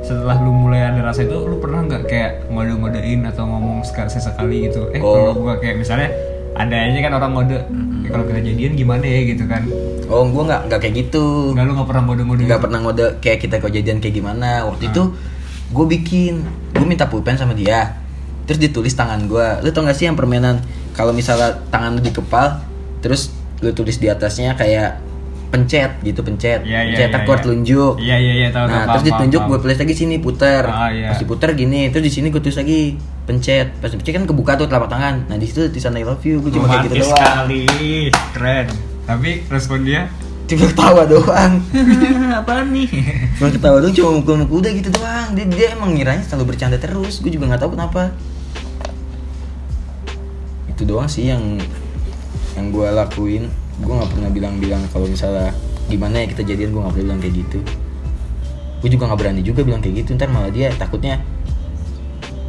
Speaker 1: setelah lu mulai ada rasa itu, lu pernah nggak kayak ngode-ngodein atau ngomong sekali sesekali gitu? Eh,
Speaker 4: Oh.
Speaker 1: kalau gua kayak misalnya ada aja kan orang ngode, "Eh, kalau kita jadian gimana ya gitu kan?
Speaker 4: oh gue nggak nggak kayak gitu
Speaker 1: Enggak lu nggak pernah ngode-ngode.
Speaker 4: nggak
Speaker 1: gitu?
Speaker 4: pernah ngode kayak kita kejadian kayak gimana waktu
Speaker 1: Ah.
Speaker 4: itu gue bikin gue minta pulpen sama dia terus ditulis tangan gue lu tau gak sih yang permainan kalau misalnya tangan lu dikepal terus lu tulis di atasnya kayak pencet gitu pencet
Speaker 1: Iya, iya,
Speaker 4: pencet
Speaker 1: iya,
Speaker 4: aku
Speaker 1: iya.
Speaker 4: telunjuk
Speaker 1: Iya iya iya tahu tahu.
Speaker 4: nah
Speaker 1: paham,
Speaker 4: terus
Speaker 1: paham,
Speaker 4: ditunjuk
Speaker 1: paham.
Speaker 4: gue tulis lagi sini putar
Speaker 1: Ah, iya.
Speaker 4: pas diputar gini terus di sini gue tulis lagi pencet pas pencet kan kebuka tuh telapak tangan nah di situ tulisan I love you gue cuma kayak gitu doang
Speaker 1: sekali, keren. Tapi respon dia
Speaker 4: cuma ketawa doang
Speaker 2: Apa nih?
Speaker 4: cuma ketawa doang cuma mukul-mukul udah gitu doang dia, dia emang ngiranya selalu bercanda terus gue juga nggak tahu kenapa itu doang sih yang yang gue lakuin gue nggak pernah bilang-bilang kalau misalnya gimana ya kita jadian gue nggak pernah bilang kayak gitu gue juga nggak berani juga bilang kayak gitu ntar malah dia takutnya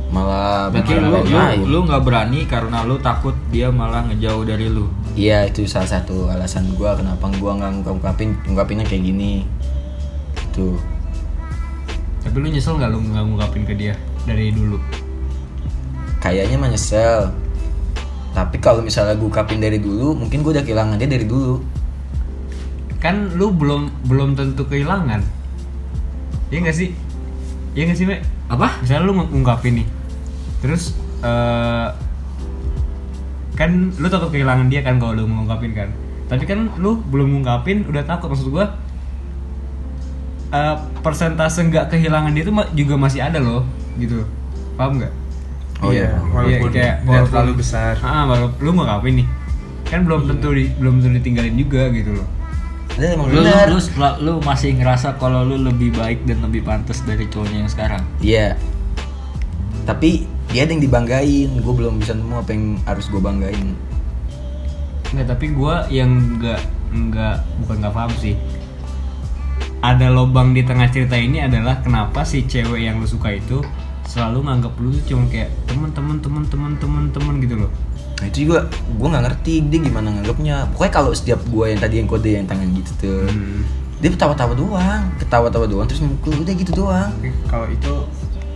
Speaker 4: malah
Speaker 2: Berarti lu lu lu nggak berani karena lu takut dia malah ngejauh dari lu.
Speaker 4: Iya itu salah satu alasan gua kenapa gua nggak ngungkapin ngungkapinnya kayak gini. Tuh.
Speaker 1: Tapi lu nyesel nggak lu nggak ngungkapin ke dia dari dulu?
Speaker 4: Kayaknya mah nyesel. Tapi kalau misalnya gua ungkapin dari dulu, mungkin gua udah kehilangan dia dari dulu.
Speaker 1: Kan lu belum belum tentu kehilangan. Iya nggak sih? Iya nggak sih, Mek?
Speaker 2: Apa?
Speaker 1: Misalnya lu ng- ngungkapin nih, terus eh kan lu takut kehilangan dia kan kalau lu ngungkapin kan. Tapi kan lu belum ngungkapin udah takut maksud gua eh persentase nggak kehilangan dia itu juga masih ada loh gitu paham nggak
Speaker 4: Oh iya.
Speaker 3: walaupun
Speaker 1: Iya, kayak
Speaker 3: nggak
Speaker 1: walaupun-
Speaker 3: terlalu besar
Speaker 1: ah baru lu ngungkapin nih kan belum tentu di, belum tentu ditinggalin juga gitu loh
Speaker 4: Dan emang
Speaker 2: Lu,
Speaker 4: benar.
Speaker 2: lu, lu masih ngerasa kalau lu lebih baik dan lebih pantas dari cowoknya yang sekarang.
Speaker 4: Iya. Tapi dia ada yang dibanggain, gue belum bisa nemu apa yang harus gue banggain.
Speaker 1: Nggak, tapi gua yang nggak nggak bukan nggak paham sih ada lobang di tengah cerita ini adalah kenapa si cewek yang lu suka itu selalu nganggap lu tuh cuma kayak temen temen temen temen temen temen gitu loh
Speaker 4: Nah itu juga gue nggak ngerti dia gimana nganggapnya. Pokoknya kalau setiap gue yang tadi yang kode yang tangan gitu tuh,
Speaker 1: Hmm.
Speaker 4: dia ketawa-tawa doang, ketawa-tawa doang terus mukul udah gitu doang.
Speaker 3: Kalau itu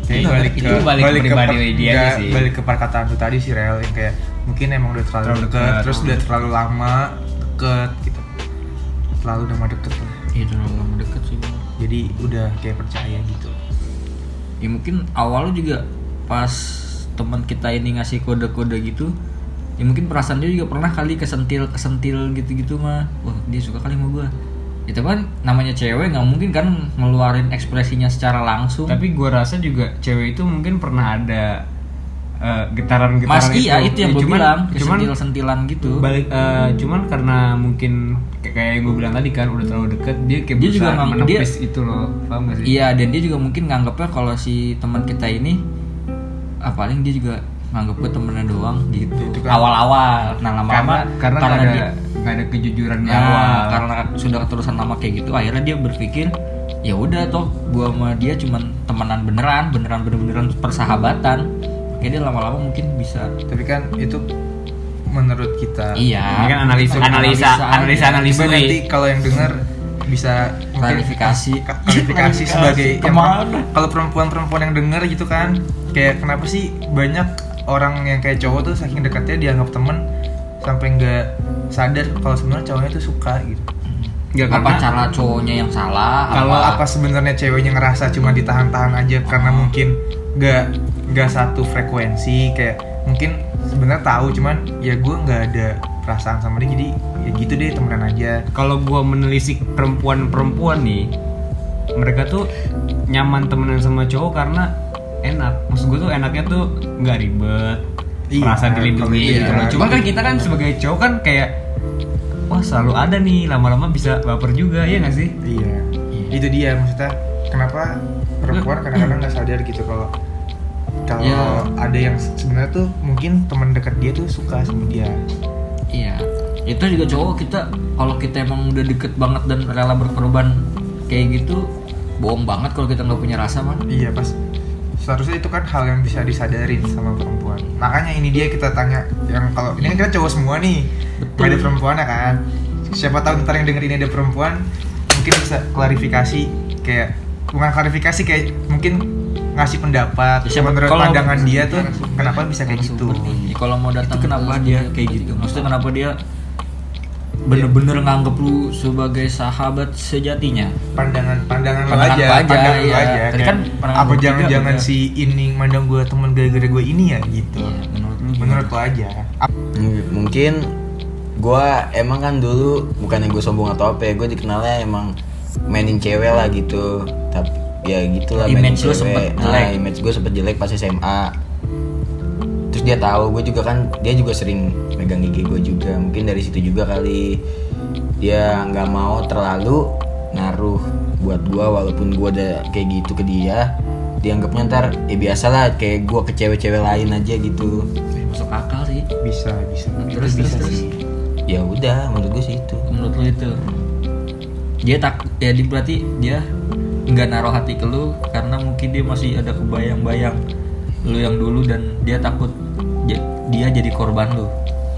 Speaker 3: kayak balik ke
Speaker 1: itu balik ke pribadi
Speaker 3: per-
Speaker 1: dia
Speaker 3: nggak,
Speaker 1: sih.
Speaker 3: balik ke perkataan tuh tadi sih rel yang kayak mungkin emang udah terlalu,
Speaker 1: Terlalu
Speaker 3: deket,
Speaker 1: dekat.
Speaker 3: terus udah terlalu lama deket gitu terlalu lama deket lah
Speaker 2: Iya, terlalu lama deket sih.
Speaker 3: Jadi udah kayak percaya gitu
Speaker 2: Ya mungkin awal lu juga pas teman kita ini ngasih kode-kode gitu, ya mungkin perasaan dia juga pernah kali kesentil kesentil gitu-gitu mah. Wah dia suka kali sama gua. Itu kan namanya cewek nggak mungkin kan ngeluarin ekspresinya secara langsung.
Speaker 1: tapi gua rasa juga cewek itu mungkin pernah ada eh, getaran-getaran
Speaker 2: Mas iya itu yang
Speaker 1: Ya,
Speaker 2: gue
Speaker 1: cuman-
Speaker 2: bilang
Speaker 1: cuman
Speaker 2: kesentil-sentilan gitu.
Speaker 1: balik eh, cuman karena mungkin kayak kayak yang gue bilang tadi kan udah terlalu deket dia kayak
Speaker 2: Dia juga
Speaker 1: menepis itu loh paham gak sih
Speaker 2: Iya dan dia juga mungkin nganggapnya kalau si teman kita ini ah, paling dia juga nganggap gue temennya doang gitu.
Speaker 3: Itu kan-
Speaker 2: Awal-awal, nah lama-lama
Speaker 1: karena karena nggak ada
Speaker 2: dia-
Speaker 1: nggak ada kejujuran
Speaker 2: Nah,
Speaker 1: awal
Speaker 2: karena sudah keterusan lama kayak gitu, akhirnya dia berpikir ya udah toh gua sama dia cuman temenan beneran, beneran bener-beneran persahabatan. Kayak dia lama-lama mungkin bisa.
Speaker 3: tapi kan itu menurut kita
Speaker 2: Iya.
Speaker 1: ini kan analisa
Speaker 2: Analisa
Speaker 1: analisa analisa analisa
Speaker 3: nanti kalau yang dengar bisa
Speaker 2: Klarifikasi.
Speaker 3: ka- klarifikasi sebagai emang kalau perempuan-perempuan yang dengar gitu kan kayak kenapa sih banyak orang yang kayak cowok tuh saking dekatnya dianggap temen sampai nggak sadar kalau sebenarnya cowoknya tuh suka gitu
Speaker 1: Nggak,
Speaker 2: apa
Speaker 1: karena-
Speaker 2: cara cowoknya yang salah?
Speaker 3: kalau
Speaker 2: apa,
Speaker 3: apa sebenarnya ceweknya ngerasa cuma ditahan-tahan aja karena mungkin nggak nggak satu frekuensi kayak mungkin sebenarnya tahu cuman ya gue nggak ada perasaan sama dia jadi ya gitu deh temenan aja.
Speaker 1: Kalau gua menelisik perempuan-perempuan nih mereka tuh nyaman temenan sama cowok karena enak. Maksud gua tuh enaknya tuh nggak ribet
Speaker 3: Iya,
Speaker 1: merasa dilindungi
Speaker 3: iya.
Speaker 1: gitu. cuma kan kita kan sebagai cowok kan kayak wah selalu ada nih lama-lama bisa baper juga ya nggak sih?
Speaker 3: Iya, itu dia maksudnya kenapa perempuan kadang-kadang nggak sadar gitu kalau kalau
Speaker 2: Ya.
Speaker 3: ada yang sebenarnya tuh mungkin teman dekat dia tuh suka sama dia.
Speaker 2: Iya. Itu juga cowok kita kalau kita emang udah deket banget dan rela berkorban kayak gitu, bohong banget kalau kita nggak punya rasa mah.
Speaker 3: Iya pas seharusnya itu kan hal yang bisa disadarin sama perempuan. Makanya ini dia kita tanya yang kalau ini kan kita cowok semua nih, nggak ada perempuan ya kan. Siapa tahu ntar yang denger ini ada perempuan, mungkin bisa klarifikasi kayak bukan klarifikasi kayak mungkin ngasih pendapat
Speaker 2: Ya, siapa-
Speaker 3: menurut
Speaker 2: kalau-
Speaker 3: pandangan dia tuh kenapa bisa kayak gitu.
Speaker 2: Ya, kalau mau datang itu kenapa dia kayak gitu? Maksudnya kenapa dia bener-bener nganggep lu sebagai sahabat sejatinya?
Speaker 3: pandangan pandangan
Speaker 2: Pandangan
Speaker 3: aja,
Speaker 2: lo aja,
Speaker 3: pandangan lo
Speaker 2: iya.
Speaker 3: aja.
Speaker 2: Tadi kan pandangan
Speaker 3: apa jangan-jangan si ini mandang gue temen gara-gara gue ini ya gitu.
Speaker 2: Iya, menurut lu gimana?
Speaker 3: Menurut lo aja.
Speaker 4: M- Mungkin gua emang kan dulu bukannya gue sombong atau apa ya, gue dikenalnya emang mainin cewek lah gitu. Tapi ya gitulah
Speaker 2: Image lu sempet
Speaker 4: Nah,
Speaker 2: jelek.
Speaker 4: image gue sempet jelek pas SMA. Terus dia tahu gue juga kan dia juga sering megang gigi gue juga. Mungkin dari situ juga kali. Dia nggak mau terlalu ngaruh buat gua walaupun gua udah kayak gitu ke dia. Dianggapnya ntar ya biasa lah kayak gue ke cewek-cewek lain aja gitu.
Speaker 2: Masuk akal sih.
Speaker 3: Bisa bisa.
Speaker 2: Terus terus
Speaker 3: bisa
Speaker 2: terus.
Speaker 3: sih.
Speaker 4: ya udah menurut gue sih itu.
Speaker 2: Menurut lu itu. Dia tak ya berarti dia nggak naruh hati ke lu karena mungkin dia masih ada kebayang-bayang lu yang dulu dan dia takut dia jadi korban lu.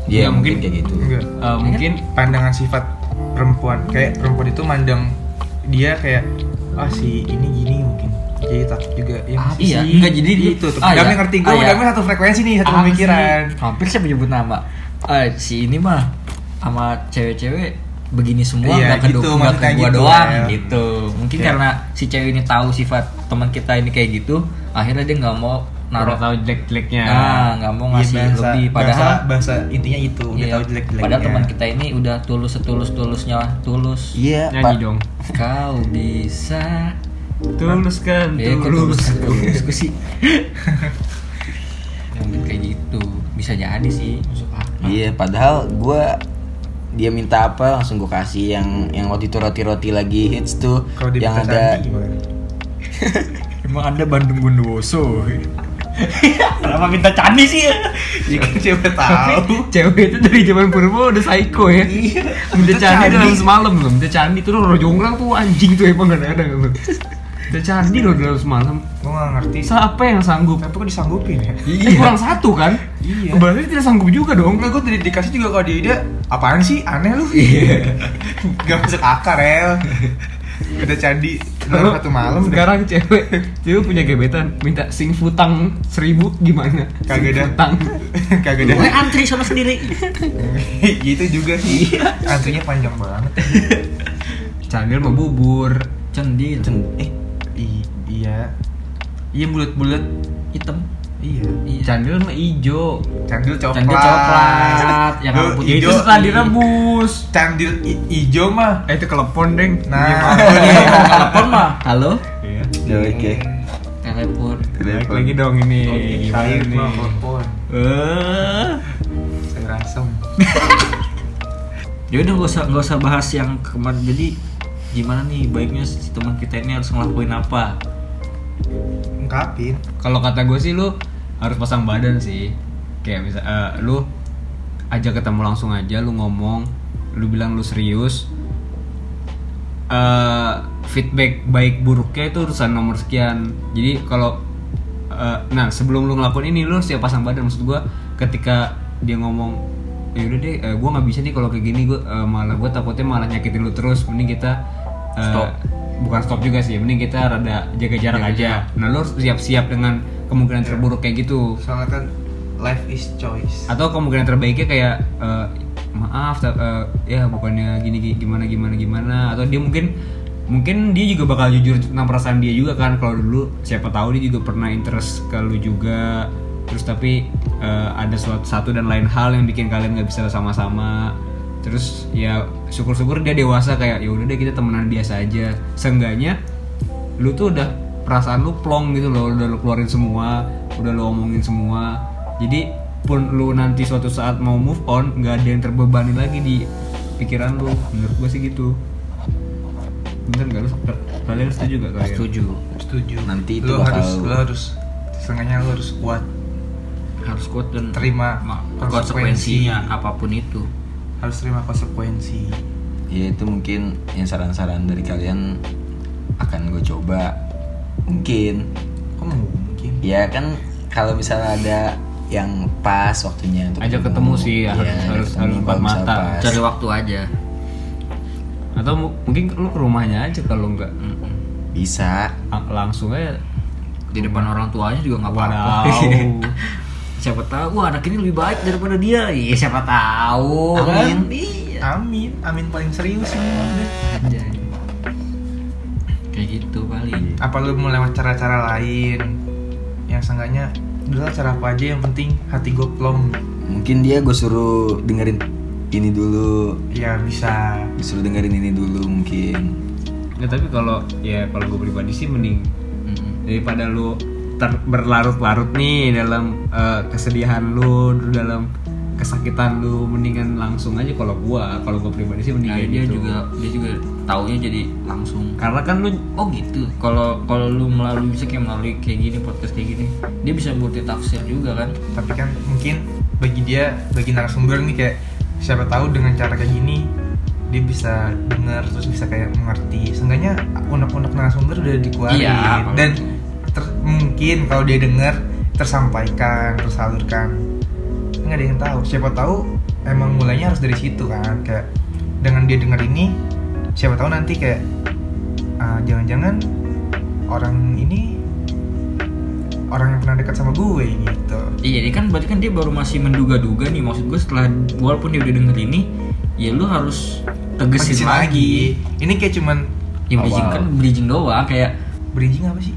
Speaker 4: Iya
Speaker 1: Ya,
Speaker 4: mungkin
Speaker 1: mungkin-
Speaker 4: kayak gitu.
Speaker 3: Enggak
Speaker 1: Eh, mungkin
Speaker 3: pandangan sifat perempuan. Kayak perempuan itu mandang dia kayak ah si ini gini mungkin. Jadi takut juga. Ya
Speaker 1: Apa
Speaker 2: iya.
Speaker 1: sih?
Speaker 2: enggak jadi di-
Speaker 3: itu tuh.
Speaker 2: Ah,
Speaker 3: Dami
Speaker 2: iya.
Speaker 3: ngerti. Gue
Speaker 2: Ah, iya.
Speaker 3: Satu frekuensi nih satu
Speaker 2: Apa
Speaker 3: pemikiran.
Speaker 2: Sih? hampir saya menyebut nama. Eh, si ini mah sama cewek-cewek begini semua
Speaker 3: Iya,
Speaker 2: nggak ke,
Speaker 3: gitu,
Speaker 2: ke gua
Speaker 3: gitu,
Speaker 2: doang
Speaker 3: ya.
Speaker 2: gitu mungkin
Speaker 3: Kayak-
Speaker 2: karena si cewek ini tahu sifat teman kita ini kayak gitu akhirnya dia nggak mau
Speaker 1: naruh tahu jelek-jeleknya.
Speaker 2: ah nggak mau
Speaker 3: Iya,
Speaker 2: ngasih
Speaker 3: bahasa,
Speaker 2: lebih
Speaker 3: bahasa,
Speaker 2: padahal
Speaker 3: bahasa intinya itu udah
Speaker 2: Iya,
Speaker 3: tahu jelek jeleknya
Speaker 2: padahal teman kita ini udah tulus setulus tulusnya tulus
Speaker 4: iya
Speaker 1: Nyanyi
Speaker 4: Pak.
Speaker 1: dong.
Speaker 2: kau bisa
Speaker 1: Tuluskan,
Speaker 2: Eh, kok
Speaker 1: tulus.
Speaker 2: tulus gue sih Ya, mungkin kayak gitu bisa jadi sih masuk akal
Speaker 4: iya padahal gue dia minta apa langsung gue kasih yang yang waktu itu roti roti lagi hits tuh
Speaker 3: dia
Speaker 4: yang ada
Speaker 2: emang anda Bandung Bondowoso kenapa minta candi sih ya
Speaker 3: kan
Speaker 1: Tapi
Speaker 3: tahu
Speaker 1: cewek itu dari zaman purba udah psycho ya.
Speaker 3: Iya.
Speaker 1: Minta candi dalam semalam loh. Minta candi tuh Roro Jonggrang tuh anjing tuh emang kadang-kadang loh. Minta candi loh dalam semalam.
Speaker 3: gue gak ngerti
Speaker 1: Siapa yang sanggup?
Speaker 3: tapi kok disanggupin ya
Speaker 1: Iya. Kurang satu kan?
Speaker 3: Iya.
Speaker 1: Berarti tidak sanggup juga dong.
Speaker 3: Enggak, gue tadi dikasih juga kalau dia dia apaan sih aneh lu Gak masuk akal rel Udah candi dalam satu malam udah
Speaker 1: sekarang cewek cewek punya gebetan minta sing futang seribu gimana?
Speaker 3: Kagak ada.
Speaker 1: futang.
Speaker 3: Kagak ada
Speaker 2: Gue antri sama sendiri
Speaker 3: Gitu juga sih Antrinya panjang banget
Speaker 1: Candil mau bubur.
Speaker 2: cendil
Speaker 4: Cen- eh
Speaker 3: Iya Iya bulat-bulat
Speaker 2: hitam
Speaker 3: Iya
Speaker 2: iya
Speaker 1: Candil mah ijo.
Speaker 3: Candil coklat
Speaker 2: Candil coklat, yang rambutnya
Speaker 1: Ya itu
Speaker 3: ijo-
Speaker 1: setelah direbus.
Speaker 3: Candil ijo mah
Speaker 1: Eh itu kelepon deng.
Speaker 3: Nah.
Speaker 1: Iya, Pak.
Speaker 2: telepon mah halo
Speaker 1: Iya.
Speaker 4: ya oke
Speaker 2: telepon
Speaker 1: Baik lagi dong ini. Gimana
Speaker 3: Sayur
Speaker 1: nih?
Speaker 3: mah telepon
Speaker 1: Eh.
Speaker 3: Sayur asem
Speaker 2: ya udah gak usah gak usah bahas yang kemarin jadi gimana nih baiknya si teman kita ini harus ngelakuin apa
Speaker 3: Ungkapin
Speaker 1: Kalau kata gue sih lu harus pasang badan sih. Kayak misal eh, lu ajak ketemu langsung aja, lu ngomong, lu bilang lu serius. eh feedback baik buruknya itu urusan nomor sekian. Jadi kalau eh, nah sebelum lu ngelakuin ini lu siap pasang badan maksud gue ketika dia ngomong ya udah deh eh, gue nggak bisa nih kalau kayak gini gue malah gue takutnya malah nyakitin lu terus mending kita eh,
Speaker 2: Stop.
Speaker 1: Bukan stop juga sih mending kita rada jaga jarak
Speaker 2: Jaga
Speaker 1: aja. nah lu harus siap-siap dengan kemungkinan terburuk kayak gitu.
Speaker 3: Soalnya kan life is choice.
Speaker 1: Atau kemungkinan terbaiknya kayak eh, maaf eh, ya bukannya gini gimana gimana gimana. Atau dia mungkin mungkin dia juga bakal jujur tentang perasaan dia juga kan. Kalau dulu siapa tahu dia juga pernah interest ke lu juga. Terus tapi eh, ada suatu satu dan lain hal yang bikin kalian nggak bisa sama-sama terus ya syukur-syukur dia dewasa kayak ya udah deh kita temenan biasa aja. Seenggaknya lu tuh udah perasaan lu plong gitu loh udah lu keluarin semua udah lu omongin semua. Jadi pun lu nanti suatu saat mau move on nggak ada yang terbebani lagi di pikiran lu. Menurut gua sih gitu. Bener nggak lu? Kalian setuju gak kalian?
Speaker 2: Setuju.
Speaker 3: Setuju.
Speaker 4: Nanti itu
Speaker 3: Lu
Speaker 4: bakal-
Speaker 3: harus Lu harus Setengahnya lu harus kuat.
Speaker 2: Harus kuat dan
Speaker 3: Terima
Speaker 2: ma-
Speaker 3: konsekuensi.
Speaker 2: konsekuensinya apa pun itu
Speaker 3: Harus terima konsekuensi.
Speaker 4: Ya itu mungkin yang saran-saran dari kalian akan gue coba. Mungkin.
Speaker 3: Kok mungkin?
Speaker 4: Ya kan kalau misalnya ada yang pas waktunya untuk
Speaker 1: Ajak ketemu sih, harus-
Speaker 4: ajak
Speaker 1: harus- harus empat mata.
Speaker 4: pas.
Speaker 2: cari waktu aja.
Speaker 1: Atau mu- mungkin lu ke rumahnya aja kalau nggak.
Speaker 4: Bisa.
Speaker 1: Lang- langsung aja
Speaker 2: di depan orang tuanya juga nggak apa-apa. siapa tahu wah anak ini lebih baik daripada dia. Iya siapa tahu.
Speaker 4: Amin.
Speaker 2: kan iya.
Speaker 3: Amin. Amin paling serius ini.
Speaker 2: Anjay. kayak gitu paling.
Speaker 3: Apa lu mau lewat cara-cara lain? Yang seenggaknya Udah cara apa aja yang penting hati gue plong.
Speaker 4: Mungkin dia gue suruh dengerin ini dulu.
Speaker 3: Ya bisa.
Speaker 4: Disuruh dengerin ini dulu mungkin.
Speaker 1: Ya tapi kalau ya kalau gue pribadi sih mending
Speaker 2: Mm-mm.
Speaker 1: daripada lu ter- berlarut-larut nih dalam eh, kesedihan lu dalam kesakitan lu mendingan langsung aja kalau gua kalau gua pribadi sih mending
Speaker 2: Nah, dia
Speaker 1: gitu.
Speaker 2: juga dia juga taunya jadi langsung.
Speaker 1: Karena kan lu
Speaker 2: oh gitu. Kalau kalau lu melalui bisa kayak melalui kayak gini podcast kayak gini dia bisa multi tafsir juga kan?
Speaker 3: Tapi kan mungkin bagi dia bagi narasumber nih kayak siapa tahu dengan cara kayak gini dia bisa dengar terus bisa kayak mengerti. Seenggaknya unek-unek narasumber udah dikeluarin.
Speaker 2: Iya,
Speaker 3: dan ter- mungkin kalau dia dengar tersampaikan tersalurkan. Nggak ada yang tahu. Siapa tahu emang mulainya harus dari situ kan. Kayak dengan dia dengar ini siapa tahu nanti kayak ah, jangan-jangan orang ini orang yang pernah dekat sama gue gitu.
Speaker 2: Iya jadi kan berarti kan dia baru masih menduga-duga nih. Maksud gue setelah walaupun dia udah denger ini ya lu harus tegesin
Speaker 3: Tegesin
Speaker 2: lagi.
Speaker 3: Ini kayak cuman
Speaker 2: ya bridging kan bridging doang kayak
Speaker 3: bridging apa sih?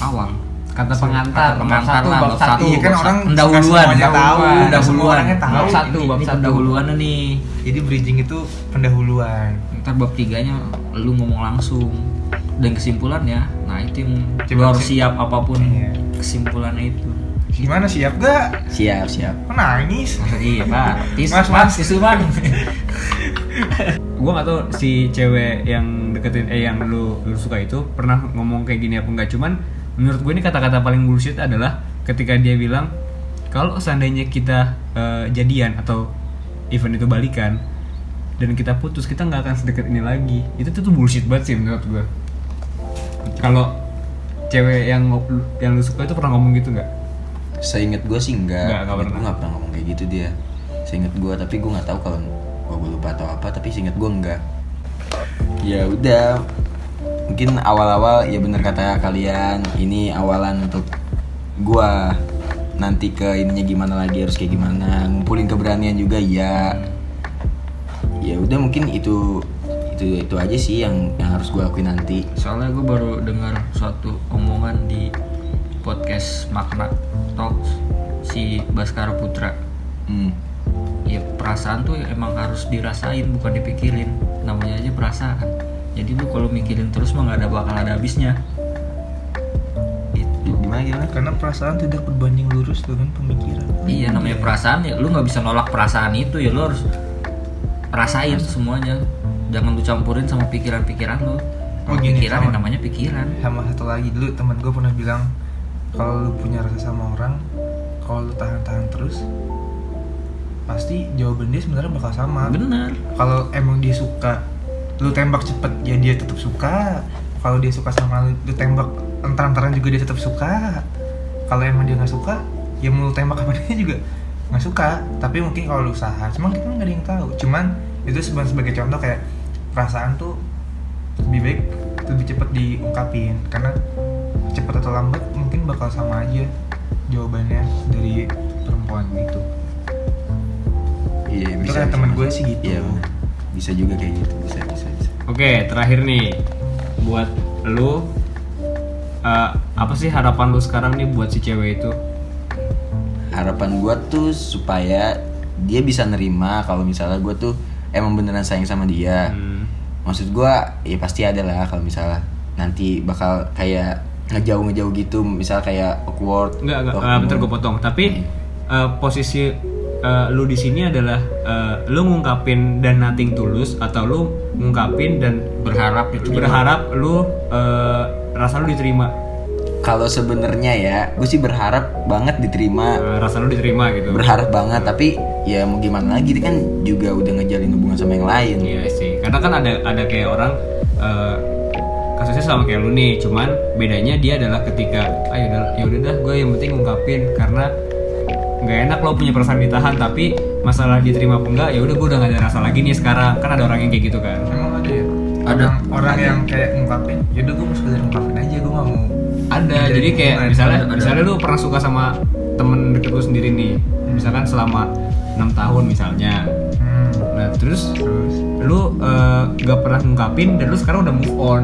Speaker 2: Awal
Speaker 1: kata pengantar
Speaker 2: kata
Speaker 1: bab
Speaker 2: pengantar
Speaker 1: satu
Speaker 2: lah,
Speaker 1: bab satu
Speaker 2: satu.
Speaker 3: Iya kan orang.
Speaker 2: Pendahuluan,
Speaker 3: nggak tahu,
Speaker 2: pendahuluan.
Speaker 3: orangnya tahu.
Speaker 1: Bab satu, bab
Speaker 2: ini
Speaker 1: satu.
Speaker 2: pendahuluannya nih
Speaker 3: Jadi bridging itu pendahuluan.
Speaker 2: ntar bab tiganya lu ngomong langsung dan kesimpulannya nah itu yang
Speaker 3: Coba
Speaker 2: lu harus siap apa pun
Speaker 3: Iya.
Speaker 2: kesimpulannya itu
Speaker 3: Gimana siap gak?
Speaker 4: Siap, siap.
Speaker 3: Kok nangis?
Speaker 2: Iya pak tisu
Speaker 3: Mas,
Speaker 2: mas
Speaker 3: mas.
Speaker 2: tisu bang
Speaker 1: gua nggak tahu si cewek yang deketin eh yang lu lu suka itu pernah ngomong kayak gini apa enggak cuman menurut gue ini kata-kata paling bullshit adalah ketika dia bilang kalau seandainya kita eh, jadian atau event itu balikan dan kita putus kita nggak akan sedekat ini lagi itu tuh, tuh bullshit banget sih menurut gue kalau cewek yang yang lu suka itu pernah ngomong gitu nggak
Speaker 4: Seinget gue sih.
Speaker 1: Nggak, nggak
Speaker 4: Gue
Speaker 1: pernah.
Speaker 4: nggak pernah ngomong kayak gitu dia. Seinget gue, tapi gue nggak tahu kalau gue gue lupa atau apa. Tapi seinget gue enggak. Ya udah. Mungkin awal-awal ya bener kata kalian. Ini awalan untuk gua. Nanti ke ininya gimana lagi harus kayak gimana ngumpulin keberanian juga ya ya udah mungkin itu itu itu aja sih yang yang harus gue lakuin nanti.
Speaker 2: Soalnya gue baru dengar suatu omongan di podcast Makna Talks si Baskara Putra.
Speaker 4: Hmm.
Speaker 2: ya perasaan tuh emang harus dirasain bukan dipikirin. Namanya aja perasaan jadi lu kalau mikirin terus mah nggak ada bakal ada habisnya. Gitu.
Speaker 4: Gimana gimana?
Speaker 3: Karena perasaan tidak berbanding lurus dengan pemikiran.
Speaker 2: iya namanya perasaan ya lu nggak bisa nolak perasaan itu ya lu harus rasain semuanya. Jangan lu campurin sama pikiran-pikiran lu.
Speaker 3: Oh,
Speaker 2: Kalau
Speaker 3: gini,
Speaker 2: pikiran ya
Speaker 3: sama-
Speaker 2: namanya pikiran.
Speaker 3: Sama satu lagi dulu teman gue pernah bilang kalau lu punya rasa sama orang, kalau lu tahan-tahan terus, pasti jawaban dia sebenarnya bakal sama.
Speaker 2: bener
Speaker 3: kalau emang dia suka lu tembak cepet ya dia tetap suka. Kalau dia suka sama lu, lu tembak entar-entaran juga dia tetap suka. Kalau emang dia nggak suka ya mau tembak apa dia juga nggak suka. Tapi mungkin kalau lu usaha cuman kita nggak ada yang tahu. Cuman itu sebagai sebagai contoh kayak perasaan tuh lebih baik lebih cepat diungkapin. Karena cepat atau lambat mungkin bakal sama aja jawabannya dari perempuan itu
Speaker 4: iya
Speaker 3: Itu kata temen gue sih gitu.
Speaker 4: iya bisa juga kayak gitu bisa bisa bisa
Speaker 1: Oke, terakhir nih buat lu eh, apa sih harapan lu sekarang nih buat si cewek itu?
Speaker 4: harapan gua tuh supaya dia bisa nerima kalau misalnya gua tuh emang beneran sayang sama dia
Speaker 1: Hmm.
Speaker 4: maksud gua ya pasti ada lah kalau misalnya nanti bakal kayak ngejauh ngejauh gitu misal kayak awkward
Speaker 1: Enggak, enggak,
Speaker 4: atau
Speaker 1: eh, bentar gue potong. Tapi eh, posisi eh, lu di sini adalah eh, lu ngungkapin dan nothing tulus atau lu ngungkapin dan
Speaker 2: berharap itu
Speaker 1: berharap lu eh, rasa lu diterima,
Speaker 4: kalau sebenarnya ya gue sih berharap banget diterima.
Speaker 1: Eh, rasa lu diterima gitu.
Speaker 4: berharap banget tapi ya mau gimana lagi dia kan juga udah ngejalin hubungan sama yang lain.
Speaker 1: Iya sih, karena kan ada ada kayak orang eh, kasusnya sama kayak lu nih, cuman bedanya dia adalah ketika ayo udah ya udah dah gue yang penting ngungkapin. Karena nggak enak lo punya perasaan ditahan tapi masalah diterima apa enggak ya udah gue udah gak ada rasa lagi nih sekarang. Kan ada orang yang kayak gitu kan.
Speaker 3: Emang ada ya?
Speaker 2: Ada.
Speaker 3: Orang, orang yang kayak ngungkapin, yaudah gue mau sekedar ngungkapin aja, gue gak mau.
Speaker 1: Ada. Jadi kayak misalnya
Speaker 2: ada.
Speaker 1: misalnya lu pernah suka sama temen deket lu sendiri nih. Misalkan selama enam tahun misalnya.
Speaker 3: Hmm,
Speaker 1: nah terus
Speaker 3: Terus,
Speaker 1: lu eh, gak pernah ngungkapin dan lu sekarang udah move on.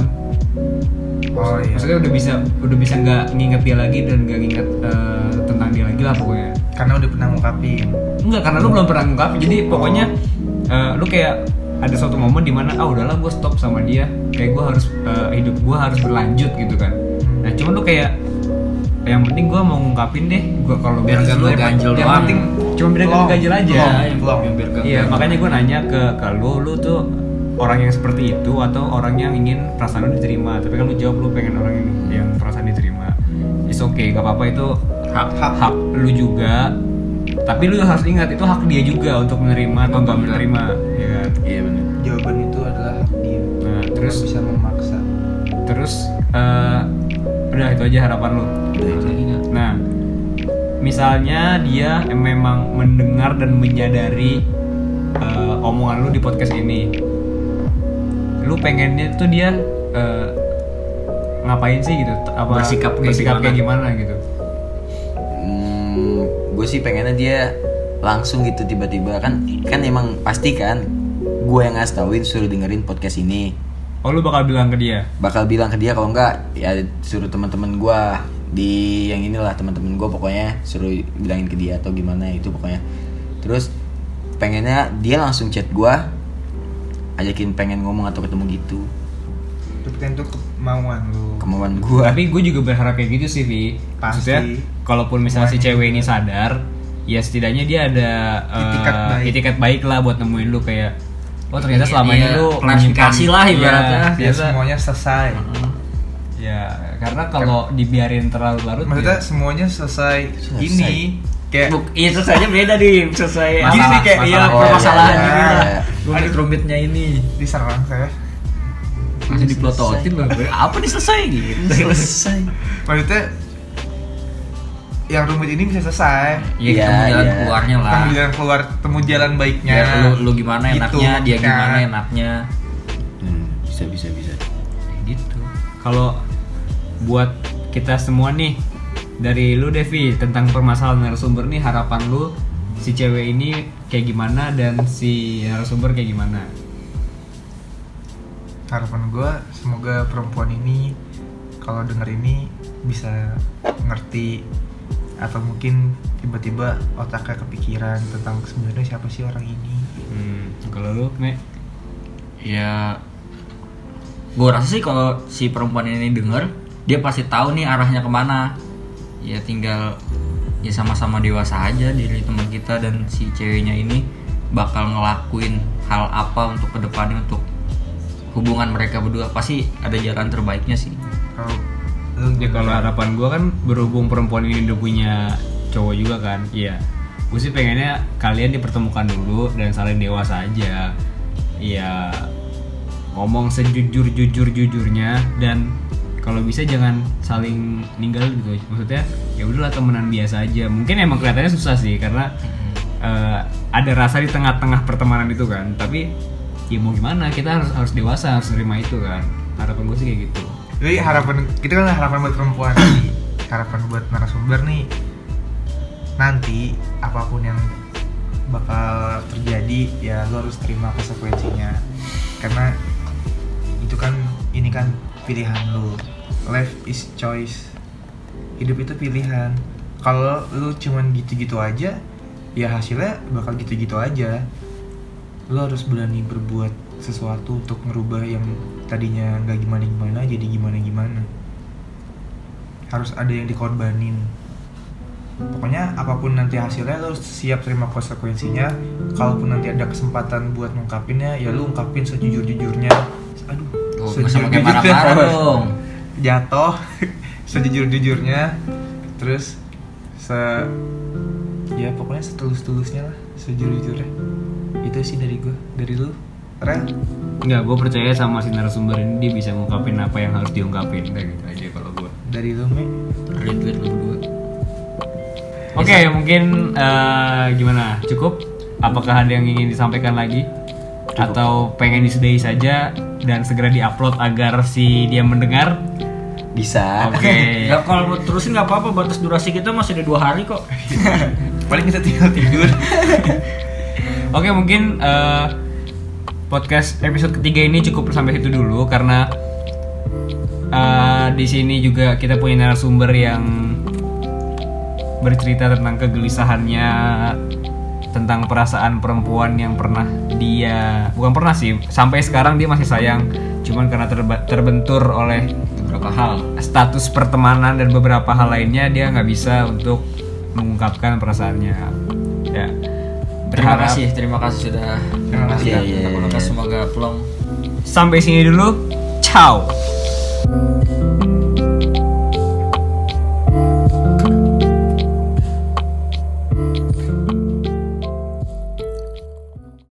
Speaker 3: Oh iya.
Speaker 1: Maksudnya udah bisa udah bisa nggak nginget dia lagi dan nggak nginget tentang dia lagi lah pokoknya
Speaker 3: Karena udah pernah ngungkapin
Speaker 1: enggak karena lu belum pernah ngungkapin jadi pokoknya eh, lu kayak ada suatu momen di mana ah udahlah gue stop sama dia kayak gue harus eh, hidup gue harus berlanjut gitu kan nah cuman lu kayak yang penting gue mau ngungkapin deh gue kalau
Speaker 2: Biar nggak lu ganjel
Speaker 1: yang
Speaker 2: doang.
Speaker 1: penting cuma beda
Speaker 3: Long.
Speaker 1: ganjil aja
Speaker 3: Long.
Speaker 2: yang
Speaker 3: Belum.
Speaker 2: yang biar gak-
Speaker 1: Iya, makanya gue nanya ke ke lu, lu tuh orang yang seperti itu atau orang yang ingin perasaan lu diterima. Tapi kan lu jawab lu pengen orang yang, yang perasaan diterima. It's okay, nggak apa-apa itu hak hak hak lu juga. Tapi lu harus ingat itu hak dia juga untuk menerima atau nggak menerima, ya kan?
Speaker 4: Iya benar.
Speaker 3: jawaban itu adalah hak dia
Speaker 1: Nah,
Speaker 3: terus
Speaker 1: terus
Speaker 3: bisa memaksa
Speaker 1: terus eh, udah itu aja harapan lu.
Speaker 4: Udah itu.
Speaker 1: Nah, misalnya dia memang mendengar dan menyadari eh, omongan lu di podcast ini, lu pengennya tuh dia eh, ngapain sih gitu? Apa
Speaker 2: Bersikap kayak
Speaker 1: bersikap kayak
Speaker 2: gimana?
Speaker 1: gimana gitu?
Speaker 4: Gue sih pengennya dia langsung gitu tiba-tiba. Kan kan emang pasti kan gue yang ngasih tauin suruh dengerin podcast ini.
Speaker 1: Oh, lu bakal bilang ke dia?
Speaker 4: bakal bilang ke dia kalau enggak ya suruh teman-teman gue di yang inilah teman-teman gue pokoknya suruh bilangin ke dia atau gimana itu pokoknya. Terus pengennya dia langsung chat gue ajakin pengen ngomong atau ketemu gitu
Speaker 3: itu kemauan lu
Speaker 4: kemauan gue
Speaker 1: Tapi gue juga berharap kayak gitu sih, Vi.
Speaker 3: Pasti.
Speaker 1: Maksudnya, kalaupun misalnya si cewek ini sadar, ya setidaknya dia ada eh,
Speaker 3: Itikat baik.
Speaker 1: itikat baik lah buat nemuin lu kayak Oh ternyata
Speaker 2: Iya,
Speaker 1: selama ini
Speaker 2: iya,
Speaker 1: lu
Speaker 2: klarifikasi
Speaker 1: menyimpan-
Speaker 2: lah
Speaker 1: Iya,
Speaker 2: ibaratnya.
Speaker 3: ya
Speaker 1: ternyata-
Speaker 3: semuanya selesai
Speaker 1: Ya, karena kalau dibiarin terlalu larut
Speaker 3: maksudnya
Speaker 1: ya,
Speaker 3: semuanya selesai,
Speaker 4: Selesai.
Speaker 3: ini kayak
Speaker 2: Buk, iya selesai beda di selesai
Speaker 1: Masalah-
Speaker 2: gini nih kayak iya
Speaker 1: masalah-
Speaker 4: oh,
Speaker 2: permasalahan
Speaker 3: iya,
Speaker 2: ini
Speaker 3: iya,
Speaker 2: lah.
Speaker 4: iya.
Speaker 2: Rumit rumitnya ini.
Speaker 3: diserang saya
Speaker 2: Masih diplototin loh. Apa nih selesai gitu.
Speaker 4: selesai
Speaker 3: maksudnya yang rumit ini bisa selesai
Speaker 2: Iya,
Speaker 4: Iya,
Speaker 2: ketemu jalan
Speaker 4: iya.
Speaker 2: keluarnya lah.
Speaker 3: Ketemu jalan keluar temu jalan baiknya
Speaker 2: Ya, lu, lu gimana
Speaker 3: Gitu,
Speaker 2: enaknya, dia
Speaker 3: kan.
Speaker 2: gimana enaknya.
Speaker 4: Hmm, bisa bisa bisa
Speaker 2: Gitu.
Speaker 1: kalau buat kita semua nih dari lu Devi tentang permasalahan narasumber nih harapan lu si cewek ini kayak gimana dan si narasumber kayak gimana?
Speaker 3: Harapan gue semoga perempuan ini kalau denger ini bisa ngerti atau mungkin tiba-tiba otaknya kepikiran tentang sebenarnya siapa sih orang ini
Speaker 1: Hmm, kalau lu, Nek?
Speaker 2: Ya gue rasa sih kalau si perempuan ini denger dia pasti tahu nih arahnya ke mana ya tinggal ya sama-sama dewasa aja diri teman kita dan si ceweknya ini bakal ngelakuin hal apa untuk ke depannya untuk hubungan mereka berdua pasti ada jalan terbaiknya sih
Speaker 3: lu
Speaker 1: Ya kalau harapan gua kan berhubung perempuan ini udah punya cowok juga kan, iya. Gue sih pengennya kalian dipertemukan dulu dan saling dewasa aja. Iya, ngomong sejujur jujur jujurnya dan kalau bisa jangan saling ninggal gitu. Maksudnya ya udahlah temenan biasa aja. Mungkin emang kelihatannya susah sih karena eh, ada rasa di tengah-tengah pertemanan itu kan. Tapi ya mau gimana kita harus harus dewasa harus nerima itu kan. Harapan gue sih kayak gitu.
Speaker 3: Jadi harapan kita kan harapan buat perempuan harapan buat narasumber nih. Nanti apa pun yang bakal terjadi ya lo harus terima konsekuensinya. Karena itu kan ini kan pilihan lo life is choice. Hidup itu pilihan. Kalau lu cuman gitu-gitu aja ya hasilnya bakal gitu-gitu aja lo harus berani berbuat sesuatu untuk merubah yang tadinya nggak gimana gimana jadi gimana gimana harus ada yang dikorbanin. Pokoknya apa pun nanti hasilnya lo harus siap terima konsekuensinya. Kalaupun nanti ada kesempatan buat ngungkapinnya ya lu ungkapin sejujur jujurnya aduh
Speaker 2: Oh, kayak marah-marah dong.
Speaker 3: jatuh. Sejujur jujurnya terus se ya pokoknya setulus tulusnya lah sejujur jujurnya itu sih dari gue dari lu Ren
Speaker 1: Enggak, gue percaya sama si narasumber ini dia bisa ngungkapin apa yang harus diungkapin kayak gitu aja kalau gue.
Speaker 3: dari lu me
Speaker 2: duit lu berdua.
Speaker 1: Oke, mungkin eh, gimana? Cukup? Apakah ada yang ingin disampaikan lagi? Atau pengen disudahi saja dan segera diupload agar si dia mendengar?
Speaker 4: bisa
Speaker 1: Oke.
Speaker 2: Ya kalau mau terusin nggak apa-apa batas durasi kita masih ada dua hari kok.
Speaker 3: paling kita tinggal tidur
Speaker 1: Oke, mungkin eh, podcast episode ketiga ini cukup sampai situ dulu karena eh, di sini juga kita punya narasumber yang bercerita tentang kegelisahannya tentang perasaan perempuan yang pernah dia bukan pernah sih sampai sekarang dia masih sayang cuman karena terbentur oleh
Speaker 2: Beberapa hal.
Speaker 1: status pertemanan dan beberapa hal lainnya dia nggak bisa untuk mengungkapkan perasaannya ya
Speaker 2: Terima
Speaker 1: Berharap-
Speaker 2: kasih, terima kasih sudah
Speaker 3: Terima kasih.
Speaker 4: Iya, iya,
Speaker 2: Kita
Speaker 4: iya.
Speaker 2: podcast. Semoga plong
Speaker 1: sampai sini dulu ciao